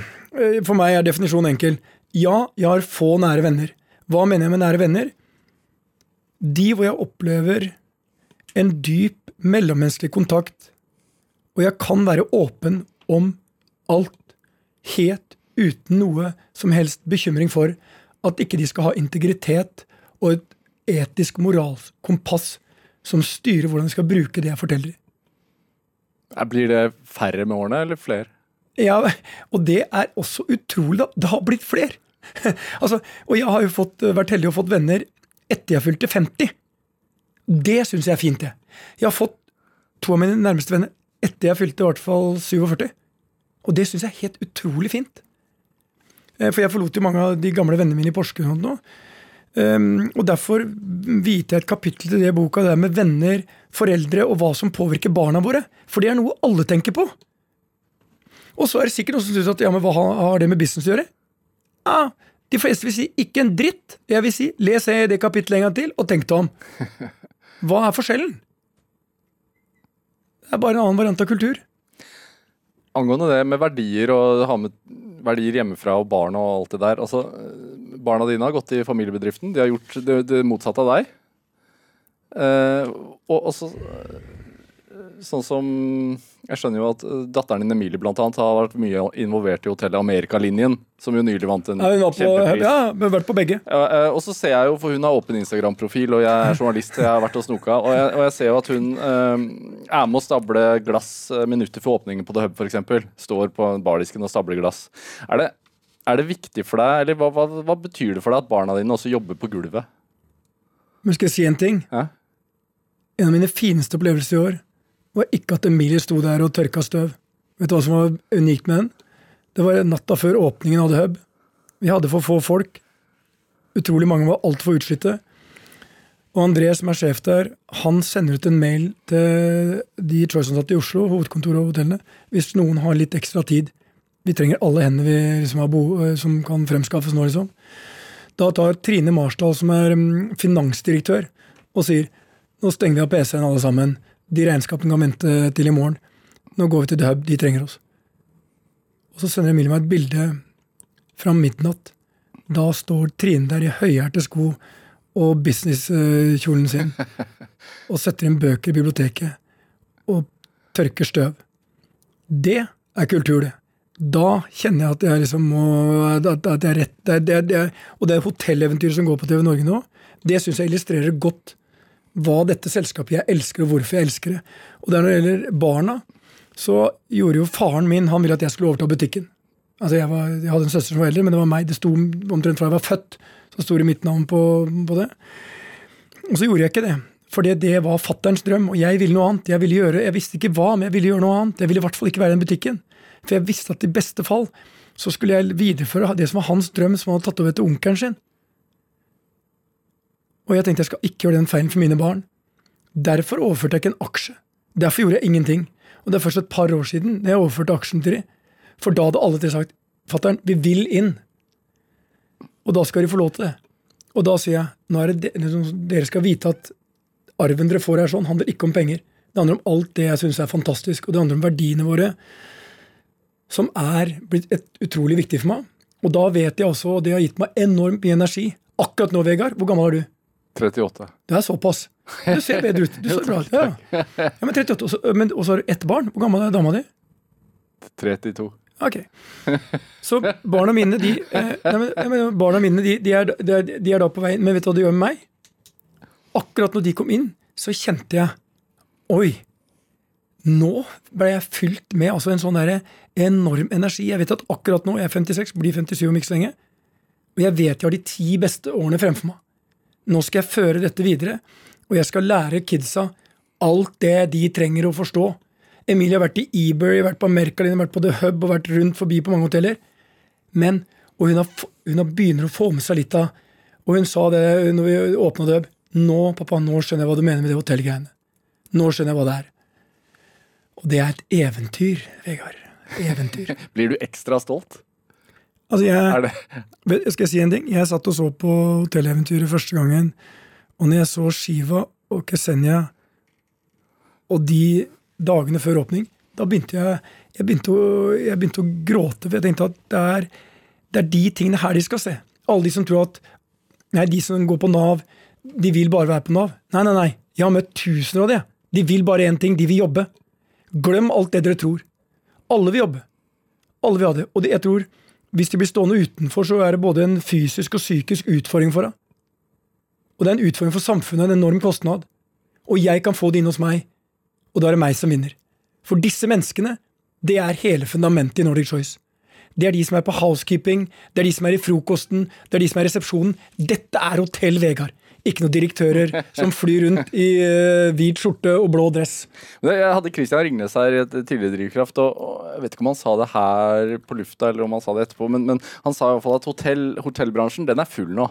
For meg er definisjonen enkel. Ja, jeg har få nære venner. Hva mener jeg med nære venner? De hvor jeg opplever en dyp mellommenneskelig kontakt, og jeg kan være åpen om alt, helt uten noe som helst bekymring for at ikke de skal ha integritet og et etisk moralsk kompass som styrer hvordan de skal bruke det jeg forteller. Blir det færre med årene, eller flere? Ja, og det er også utrolig. da. Det har blitt flere. altså, og jeg har jo fått, vært heldig og fått venner etter jeg fylte 50. Det syns jeg er fint, det. Jeg har fått to av mine nærmeste venner etter jeg fylte i hvert fall 47. Og det syns jeg er helt utrolig fint. Eh, For jeg forlot jo mange av de gamle vennene mine i Porsgrunn og. Um, og derfor viet jeg et kapittel til det boka der med venner, foreldre og hva som påvirker barna våre. For det er noe alle tenker på. Og så er det sikkert noen som syns at ja, men hva har- har det med business å gjøre? Ja, de fleste vil si ikke en dritt. Jeg vil si les det kapittelet en gang til, og tenk deg om. Hva er forskjellen? Det er bare en annen variant av kultur. Angående det med verdier og ha med verdier hjemmefra og barn og alt det der. Altså, barna dine har gått i familiebedriften. De har gjort det, det motsatte av deg. Eh, og så... eh, sånn som Jeg skjønner jo at eh, datteren din Emilie blant annet har vært mye involvert i hotellet Amerikalinjen, som jo nylig vant en Ja, hun på, ja, vi har vært på begge. Ja, eh, og så ser jeg jo, for hun har åpen Instagram-profil, og jeg er journalist, jeg har vært og snoka, og jeg, og jeg ser jo at hun eh, er med å stable glass eh, minutter for åpningen på The Hub, f.eks. Står på bardisken og stabler glass. Er det, er det viktig for deg, eller hva, hva, hva betyr det for deg at barna dine også jobber på gulvet? Men skal jeg si en ting? Ja? En av mine fineste opplevelser i år var ikke at Emilie sto der og tørka støv. Vet du hva som var unikt med den? Det var natta før åpningen av The Hub. Vi hadde for få folk. Utrolig mange var altfor utslitte. Og André, som er sjef der, han sender ut en mail til de Choice-ansatte i Oslo, hovedkontoret og hotellene, hvis noen har litt ekstra tid. Vi trenger alle hender vi liksom har bo som kan fremskaffes nå, liksom. Da tar Trine Marsdal, som er mm, finansdirektør, og sier nå stenger vi av PC-en alle sammen. De regnskapene kan vente til i morgen. Nå går vi til Hub, de trenger oss. Og så sender Emilie meg et bilde fra midnatt. Da står Trine der i høyhælte sko og businesskjolen sin og setter inn bøker i biblioteket og tørker støv. Det er kultur, det. Da kjenner jeg at jeg liksom må at jeg er rett det, det, det, Og det hotelleventyret som går på TV Norge nå, det syns jeg illustrerer godt hva dette selskapet jeg elsker, og hvorfor jeg elsker det. Og der når det gjelder barna, så gjorde jo faren min Han ville at jeg skulle overta butikken. Altså Jeg, var, jeg hadde en søster som var eldre, men det var meg. Det sto omtrent fra jeg var født, så sto det mitt navn på, på det. Og så gjorde jeg ikke det. Fordi det var fatterns drøm, og jeg ville noe annet. Jeg ville gjøre, jeg visste ikke hva, men jeg ville gjøre noe annet. Jeg ville i hvert fall ikke være i den butikken. For jeg visste at i beste fall så skulle jeg videreføre det som var hans drøm, som han hadde tatt over etter onkelen sin. Og jeg tenkte jeg skal ikke gjøre den feilen for mine barn. Derfor overførte jeg ikke en aksje. Derfor gjorde jeg ingenting. Og det er først et par år siden jeg overførte aksjen til de. For da hadde alle tre sagt fatter'n, vi vil inn. Og da skal de få lov til det. Og da sier jeg nå er det de, dere skal vite at arven dere får her sånn, handler ikke om penger. Det handler om alt det jeg syns er fantastisk, og det handler om verdiene våre, som er blitt utrolig viktig for meg. Og da vet jeg også, og det har gitt meg enormt mye energi. Akkurat nå, Vegard, hvor gammel er du? 38. Det er såpass. Du ser bedre ut. Du ser bra ut. Ja. ja, men 38, og så- men- Og så har du ett barn. Hvor gammel er dama di? 32. Ok. Så barna mine, de, eh, nei, men, barna mine de, de, er, de, er, de er da på vei inn. Men vet du hva det gjør med meg? Akkurat når de kom inn, så kjente jeg Oi! Nå ble jeg fylt med altså en sånn der enorm energi. Jeg vet at akkurat nå, jeg er 56, blir 57 om ikke så lenge, og jeg vet jeg har de ti beste årene fremfor meg. Nå skal jeg føre dette videre, og jeg skal lære kidsa alt det de trenger å forstå. Emilie har vært i eBay, vært på Merkalin, vært på The Hub og vært rundt forbi på mange hoteller. Men, Og hun, har, hun har begynner å få med seg litt av Og hun sa det når vi åpna The Hub. Nå, pappa, nå skjønner jeg hva du mener med det hotellgreiene. Nå skjønner jeg hva det er. Og det er et eventyr, Vegard. Eventyr. Blir du ekstra stolt? Altså, jeg, det Skal jeg si en ting? Jeg satt og så på Hotelleventyret første gangen, og når jeg så Shiva og Ksenia og de dagene før åpning, da begynte jeg, jeg, begynte å, jeg begynte å gråte, for jeg tenkte at det er, Det er de tingene her de skal se. Alle de som tror at Nei, de som går på Nav, de vil bare være på Nav. Nei, nei, nei. Jeg har møtt tusener av det. De vil bare én ting. De vil jobbe. Glem alt det dere tror. Alle vil jobbe. Alle vil ha det. Og det, jeg tror, hvis de blir stående utenfor, så er det både en fysisk og psykisk utfordring for deg. Og det er en utfordring for samfunnet, en enorm kostnad. Og jeg kan få det inn hos meg, og da er det meg som vinner. For disse menneskene, det er hele fundamentet i Nordic Choice. Det er de som er på housekeeping, det er de som er i frokosten, det er de som er i resepsjonen. Dette er Hotell Vegard. Ikke noen direktører som flyr rundt i uh, hvit skjorte og blå dress. Jeg hadde Christian Ringnes her et tidligere Drivkraft, og, og jeg vet ikke om han sa det her på lufta eller om han sa det etterpå, men, men han sa i hvert fall at hotell, hotellbransjen den er full nå.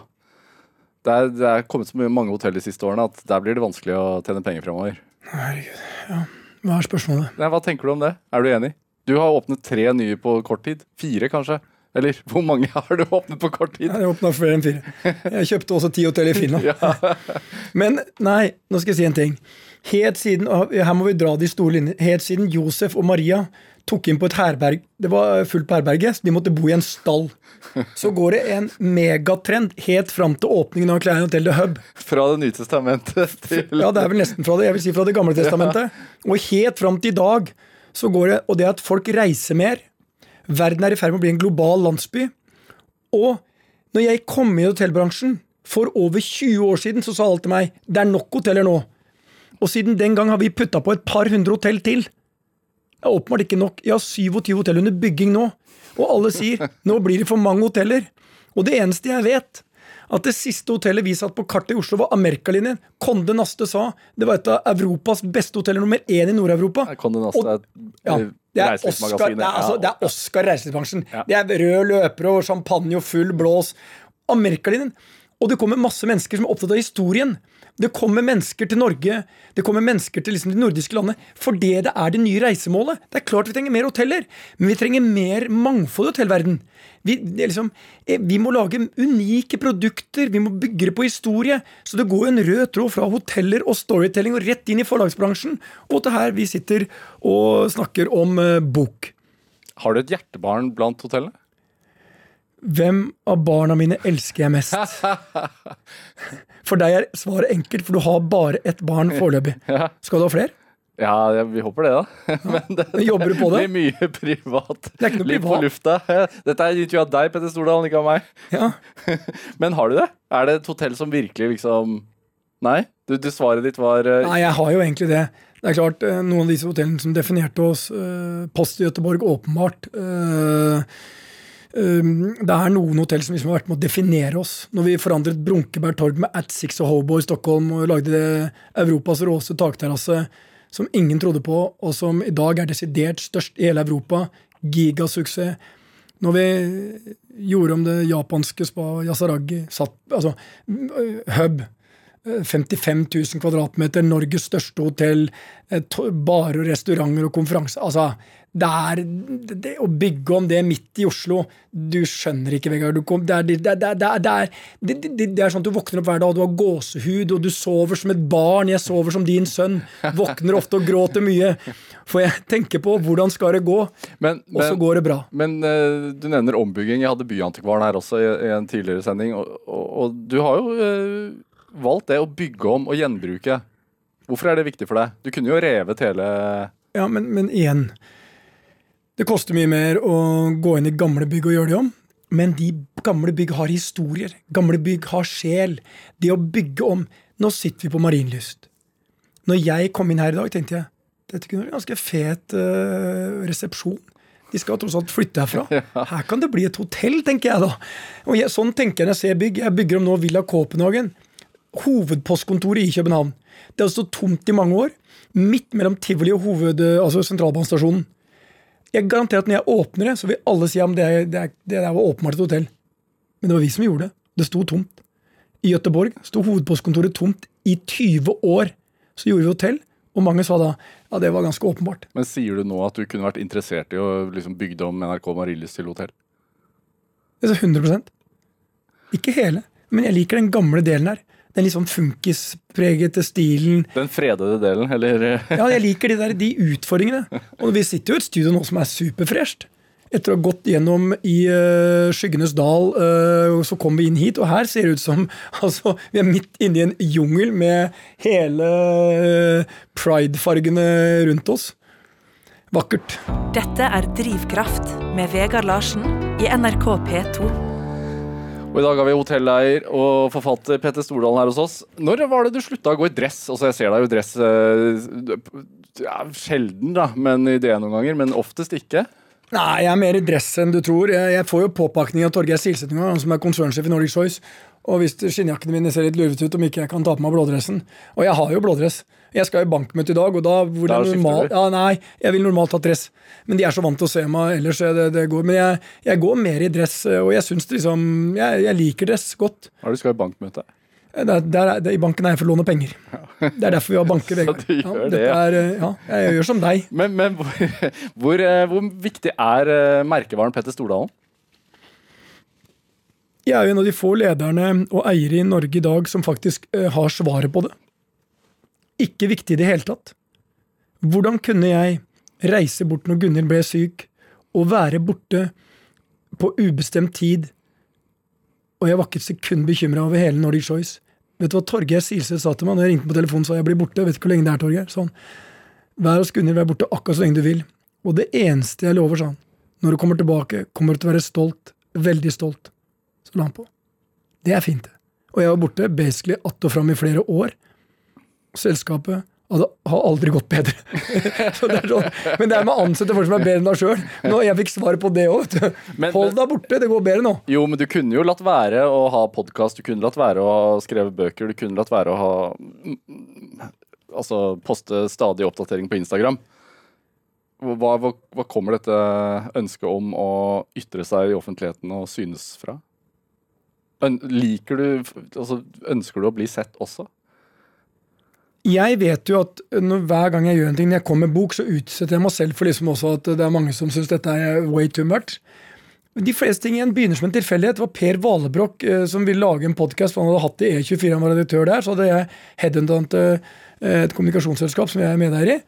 Det er, det er kommet så mange hotell de siste årene at der blir det vanskelig å tjene penger fremover. Herregud, ja. Hva er spørsmålet? Nei, hva tenker du om det? Er du enig? Du har åpnet tre nye på kort tid. Fire, kanskje? Eller hvor mange har du åpnet på kort tid? Jeg åpna flere enn fire. Jeg kjøpte også ti hotell i Finland. Men nei, nå skal jeg si en ting. Helt siden, Her må vi dra de store linjene. Helt siden Josef og Maria tok inn på et herberg Det var fullt på herberget, så de måtte bo i en stall. Så går det en megatrend helt fram til åpningen av Klein Hotel The Hub. Fra Det nye testamentet til Ja, det er vel nesten fra det. Jeg vil si fra Det gamle testamentet. Og helt fram til i dag så går det Og det at folk reiser mer. Verden er i ferd med å bli en global landsby. Og når jeg kom i hotellbransjen for over 20 år siden, så sa alle til meg det er nok hoteller nå. Og siden den gang har vi putta på et par hundre hotell til. Det er åpenbart ikke nok. Jeg har 27 hotell under bygging nå. Og alle sier nå blir det for mange hoteller. Og det eneste jeg vet, at det siste hotellet vi satt på kartet i Oslo, var Amerikalinjen. Conde Naste sa det var et av Europas beste hoteller, nummer én i Nord-Europa. Conde Naste er ja, det er Oscar, det er, altså, det er Oscar reiselivsbransjen. Ja. Det er rød løper og champagne og full blås. Amerikalinjen. Og det kommer masse mennesker som er opptatt av historien. Det kommer mennesker til Norge, det kommer mennesker til liksom de nordiske landene fordi det er det nye reisemålet. Det er klart vi trenger mer hoteller, men vi trenger mer mangfold i hotellverden. Vi, liksom, eh, vi, må lage unike produkter, vi må bygge det på historie. Så det går en rød tråd fra hoteller og storytelling og rett inn i forlagsbransjen. Og til her vi sitter og snakker om uh, bok. Har du et hjertebarn blant hotellene? Hvem av barna mine elsker jeg mest? For deg er svaret enkelt, for du har bare ett barn foreløpig. Skal du ha flere? Ja, vi håper det, da. Men det, Jobber du på det? blir mye privat. Det er ikke noe Litt privat. på lufta. Dette er intervju av deg, Petter Stordalen, ikke av meg. Ja. Men har du det? Er det et hotell som virkelig liksom Nei? Du, du svaret ditt var uh... Nei, jeg har jo egentlig det. Det er klart, eh, Noen av disse hotellene som definerte oss, uh, Post i Göteborg, åpenbart. Det er noen hotell som liksom har vært med å definere oss. Når vi forandret Brunkeberg torg med Atsix og Hobo i Stockholm og lagde det Europas råeste takterrasse som ingen trodde på, og som i dag er desidert størst i hele Europa. Gigasuksess. Når vi gjorde om det japanske spa Yasaragi, satt, altså hub 55 000 kvadratmeter, Norges største hotell, barer og restauranter og konferanser. Altså, det er det, Å bygge om det midt i Oslo Du skjønner ikke, Vegard. Det er, sånn at du våkner opp hver dag, og du har gåsehud, og du sover som et barn. Jeg sover som din sønn. Våkner ofte og gråter mye. For jeg tenker på hvordan skal det gå, men, og så går det bra. Men uh, du nevner ombygging. Jeg hadde Byantikvaren her også i, i en tidligere sending. Og, og, og du har jo uh, valgt det å bygge om og gjenbruke. Hvorfor er det viktig for deg? Du kunne jo revet hele Ja, men, men igjen det koster mye mer å gå inn i gamle bygg og gjøre de om. Men de gamle bygg har historier. Gamle bygg har sjel. Det å bygge om Nå sitter vi på Marienlyst. Når jeg kom inn her i dag, tenkte jeg dette kunne være en ganske fet uh, resepsjon. De skal tross alt flytte herfra. Her kan det bli et hotell, tenker jeg da. Og jeg, Sånn tenker jeg når jeg ser bygg. Jeg bygger om nå Villa Kåpenhagen. Hovedpostkontoret i København. Det har stått tomt i mange år. Midt mellom tivoli og hoved, altså sentralbanestasjonen. Jeg garanterer at når jeg åpner det, så vil alle si at det, det, det der var åpenbart et hotell. Men det var vi som gjorde det. Det sto tomt. I Gøteborg sto hovedpostkontoret tomt i 20 år. Så gjorde vi hotell, og mange sa da ja, det var ganske åpenbart. Men sier du nå at du kunne vært interessert i å liksom bygge om NRK Marienlyst til hotell? Det er 100% Ikke hele, men jeg liker den gamle delen her den sånn funkispregete stilen. Den fredede delen, eller? ja, jeg liker de, der, de utfordringene. Og vi sitter jo i et studio nå som er superfresht. Etter å ha gått gjennom i uh, skyggenes dal, uh, så kom vi inn hit, og her ser det ut som altså, vi er midt inne i en jungel med hele uh, pridefargene rundt oss. Vakkert. Dette er Drivkraft med Vegard Larsen i NRK P2. Og I dag har vi hotelleier og forfatter Petter Stordalen her hos oss. Når var det du slutta å gå i dress? Altså Jeg ser deg jo i dress eh, ja, sjelden, da, men i det noen ganger. Men oftest ikke. Nei, jeg er mer i dress enn du tror. Jeg, får jo påpakning av Torgeir Silseth han som er konsernsjef i Nordic Choice. Og hvis skinnjakkene mine ser litt lurvete ut, om ikke jeg kan ta på meg blådressen. Og jeg har jo blådress. Jeg skal i bankmøte i dag, og da Da det er skifter normal, ja, Nei, jeg vil normalt ha dress. Men de er så vant til å se meg ellers. Det, det går. Men jeg, jeg går mer i dress, og jeg syns liksom jeg, jeg liker dress godt. Hva er det du skal i bankmøte? Der, der, er- I banken er jeg for å låne penger. Det er derfor vi har banker. Vegard. gjør det, ja. er, eh, ja, jeg gjør som deg. Men, men hvor, hvor, eh, hvor viktig er eh, merkevaren Petter Stordalen? Jeg er jo en av de få lederne og eiere i Norge i dag som faktisk eh, har svaret på det. Ikke viktig i det hele tatt. Hvordan kunne jeg reise bort når Gunhild ble syk, og være borte på ubestemt tid, og jeg var ikke et sekund bekymra over hele Nordic Choice? Vet du hva Torgeir Silseth sa til meg når jeg ringte på telefonen sa jeg blir borte? Vet ikke hvor lenge det er, Torgeir. Sa han. Vær hos Gunhild, vær borte akkurat så lenge du vil. Og det eneste jeg lover, sa han, når du kommer tilbake, kommer du til å være stolt. Veldig stolt. La han på. Det er fint. Og jeg var borte basically att og fram i flere år. Selskapet hadde, har aldri gått bedre. det er sånn. Men det er med å ansette folk som er bedre enn deg sjøl. Jeg fikk svaret på det òg. Hold deg borte, det går bedre nå. Jo, men du kunne jo latt være å ha podkast, du kunne latt være å ha skrevet bøker, du kunne latt være å ha mm, Altså poste stadig oppdatering på Instagram. Hva, hva, hva kommer dette ønsket om å ytre seg i offentligheten og synes fra? Liker du Altså, ønsker du å bli sett også? Jeg vet jo at når, hver gang jeg gjør en ting, når jeg kommer med bok, så utsetter jeg meg selv for liksom også at det er mange som syns dette er way too much. De fleste ting igjen begynner som en tilfeldighet. Det var Per Valebrokk eh, som ville lage en podkast, han hadde hatt det i E24, han var redaktør der. Så hadde jeg headhuntet eh, et kommunikasjonsselskap som jeg er medeier i.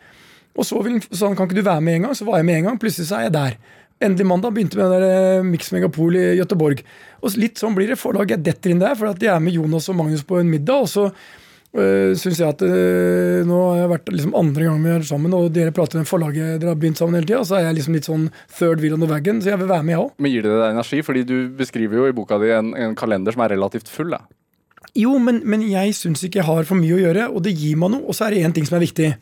Og så sa han kan ikke du være med en gang, så var jeg med en gang. Plutselig så er jeg der. Endelig mandag begynte med den der eh, Mix Megapol i Gøteborg. Og litt sånn blir det Forlaget Jeg detter inn der, for at jeg er med Jonas og Magnus på en middag. og så øh, syns jeg at øh, nå har jeg vært liksom andre gang vi er sammen, og dere prater om forlaget dere har begynt sammen hele tida, så er jeg liksom litt sånn third wheel on the wagon, så jeg vil være med, jeg òg. Men gir det deg energi? Fordi du beskriver jo i boka di en, en kalender som er relativt full. Da. Jo, men, men jeg syns ikke jeg har for mye å gjøre, og det gir meg noe. Og så er det én ting som er viktig.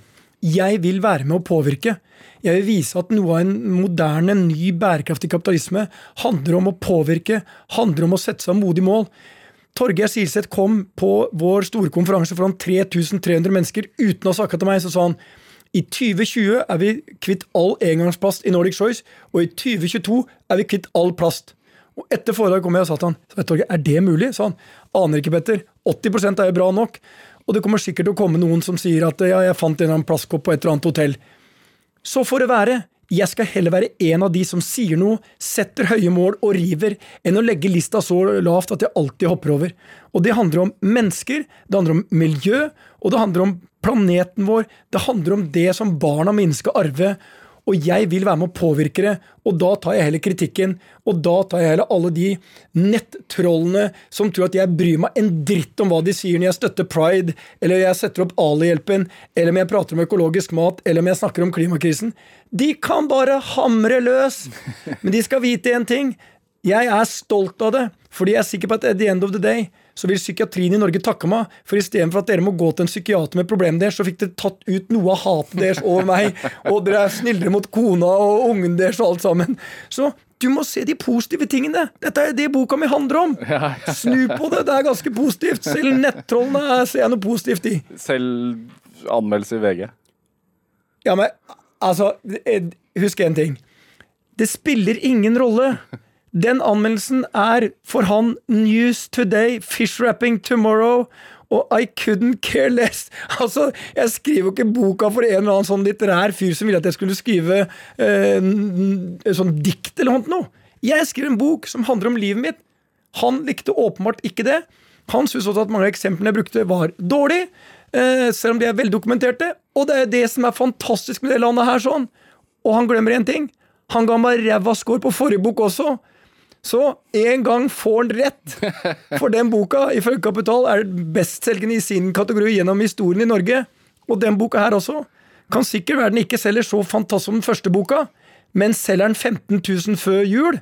Jeg vil være med å påvirke. Jeg vil vise at noe av en moderne, ny, bærekraftig kapitalisme handler om å påvirke, handler om å sette seg modig mål. Torgeir Silseth kom på vår store konferanse foran 3300 mennesker uten å ha snakka til meg. Så sa han i 2020 er vi kvitt all engangsplast i Nordic Choice, og i 2022 er vi kvitt all plast. Og etter foredraget kom jeg og sa til han sa Torgeir, er det mulig? sa han. Aner ikke, Petter. 80 er jo bra nok. Og det kommer sikkert til å komme noen som sier at ja, jeg fant en eller plastkopp på et eller annet hotell. Så får det være. Jeg skal heller være en av de som sier noe, setter høye mål og river, enn å legge lista så lavt at jeg alltid hopper over. Og det handler om mennesker, det handler om miljø, og det handler om planeten vår. Det handler om det som barna mine skal arve. Og jeg vil være med å påvirke det, og da tar jeg heller kritikken. Og da tar jeg heller alle de nettrollene som tror at jeg bryr meg en dritt om hva de sier når jeg støtter pride, eller jeg setter opp Ali-hjelpen, eller om jeg prater om økologisk mat, eller om jeg snakker om klimakrisen. De kan bare hamre løs! Men de skal vite én ting. Jeg er stolt av det, fordi jeg er sikker på at at the end of the day så vil psykiatrien i Norge takke meg, for istedenfor at dere må gå til en psykiater med problemet deres, så fikk dere tatt ut noe av hatet deres over meg, og dere er snillere mot kona og ungen deres og alt sammen. Så du må se de positive tingene. Dette er det boka mi handler om. Snu på det, det er ganske positivt. Selv nettrollene er- ser jeg noe positivt i. Selv anmeldelse i VG. Ja, men altså, eh, husk en ting. Det spiller ingen rolle. Den anmeldelsen er for han News Today, Fish Wrapping Tomorrow og I couldn't care less. Altså, Jeg skriver jo ikke boka for en eller annen sånn litterær fyr som ville at jeg skulle skrive eh, sånn dikt eller noe. Jeg skriver en bok som handler om livet mitt. Han likte åpenbart ikke det. Han syntes også at mange av eksemplene jeg brukte, var dårlig, eh, selv om de er veldokumenterte. Og det er det som er fantastisk med det landet her. sånn. Og han glemmer én ting. Han ga meg ræva score på forrige bok også. Så en gang får han rett! For den boka, ifølge Kapital, er bestselgende i sin kategori gjennom historien i Norge. Og den boka her også. Kan sikkert være den ikke selger så fantastisk som den første boka, men selger den 15 000 før jul,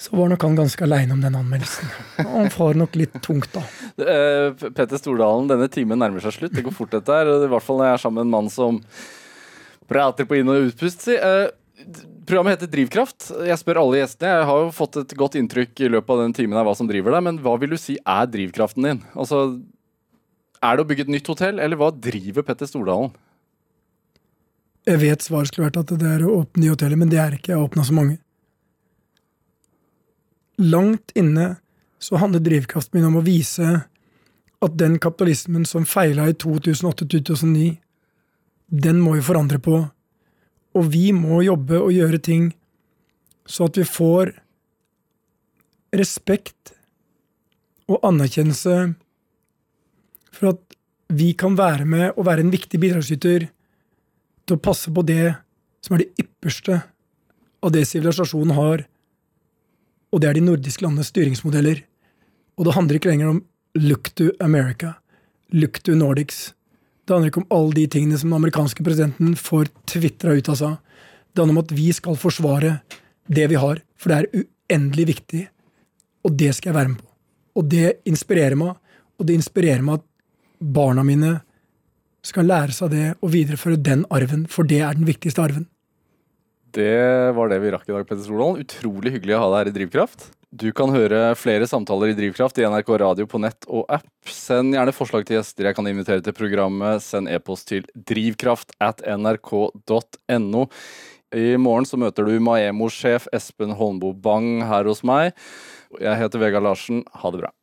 så var nok han ganske aleine om den anmeldelsen. Og han får nok litt tungt, da. Eh, Petter Stordalen, denne timen nærmer seg slutt. Det går fort, dette her. I hvert fall når jeg er sammen med en mann som prater på inn- og utpust. Si. Programmet heter Drivkraft. Jeg spør alle gjestene. Jeg har jo fått et godt inntrykk i løpet av den timen av hva som driver deg, men hva vil du si er drivkraften din? Altså, er det å bygge et nytt hotell, eller hva driver Petter Stordalen? Jeg vet svaret skulle vært at det er å åpne nye hoteller, men det er ikke. Jeg har åpna så mange. Langt inne så handler drivkraften min om å vise at den kapitalismen som feila i 2008-2009, den må vi forandre på. Og vi må jobbe og gjøre ting så at vi får respekt og anerkjennelse for at vi kan være med og være en viktig bidragsyter til å passe på det som er det ypperste av det sivilisasjonen har, og det er de nordiske landenes styringsmodeller. Og det handler ikke lenger om look to America, look to Nordics. Det handler ikke om alle de tingene som den amerikanske presidenten får tvitra ut av seg. Det handler om at vi skal forsvare det vi har, for det er uendelig viktig. Og det skal jeg være med på. Og det inspirerer meg, og det inspirerer meg at barna mine skal lære seg det og videreføre den arven, for det er den viktigste arven. Det var det vi rakk i dag, Petter Stordalen. Utrolig hyggelig å ha deg her i Drivkraft. Du kan høre flere samtaler i Drivkraft i NRK Radio på nett og app. Send gjerne forslag til gjester jeg kan invitere til programmet. Send e-post til drivkraft at nrk.no. I morgen så møter du Maemo-sjef Espen Holmboe Bang her hos meg. Jeg heter Vegard Larsen. Ha det bra.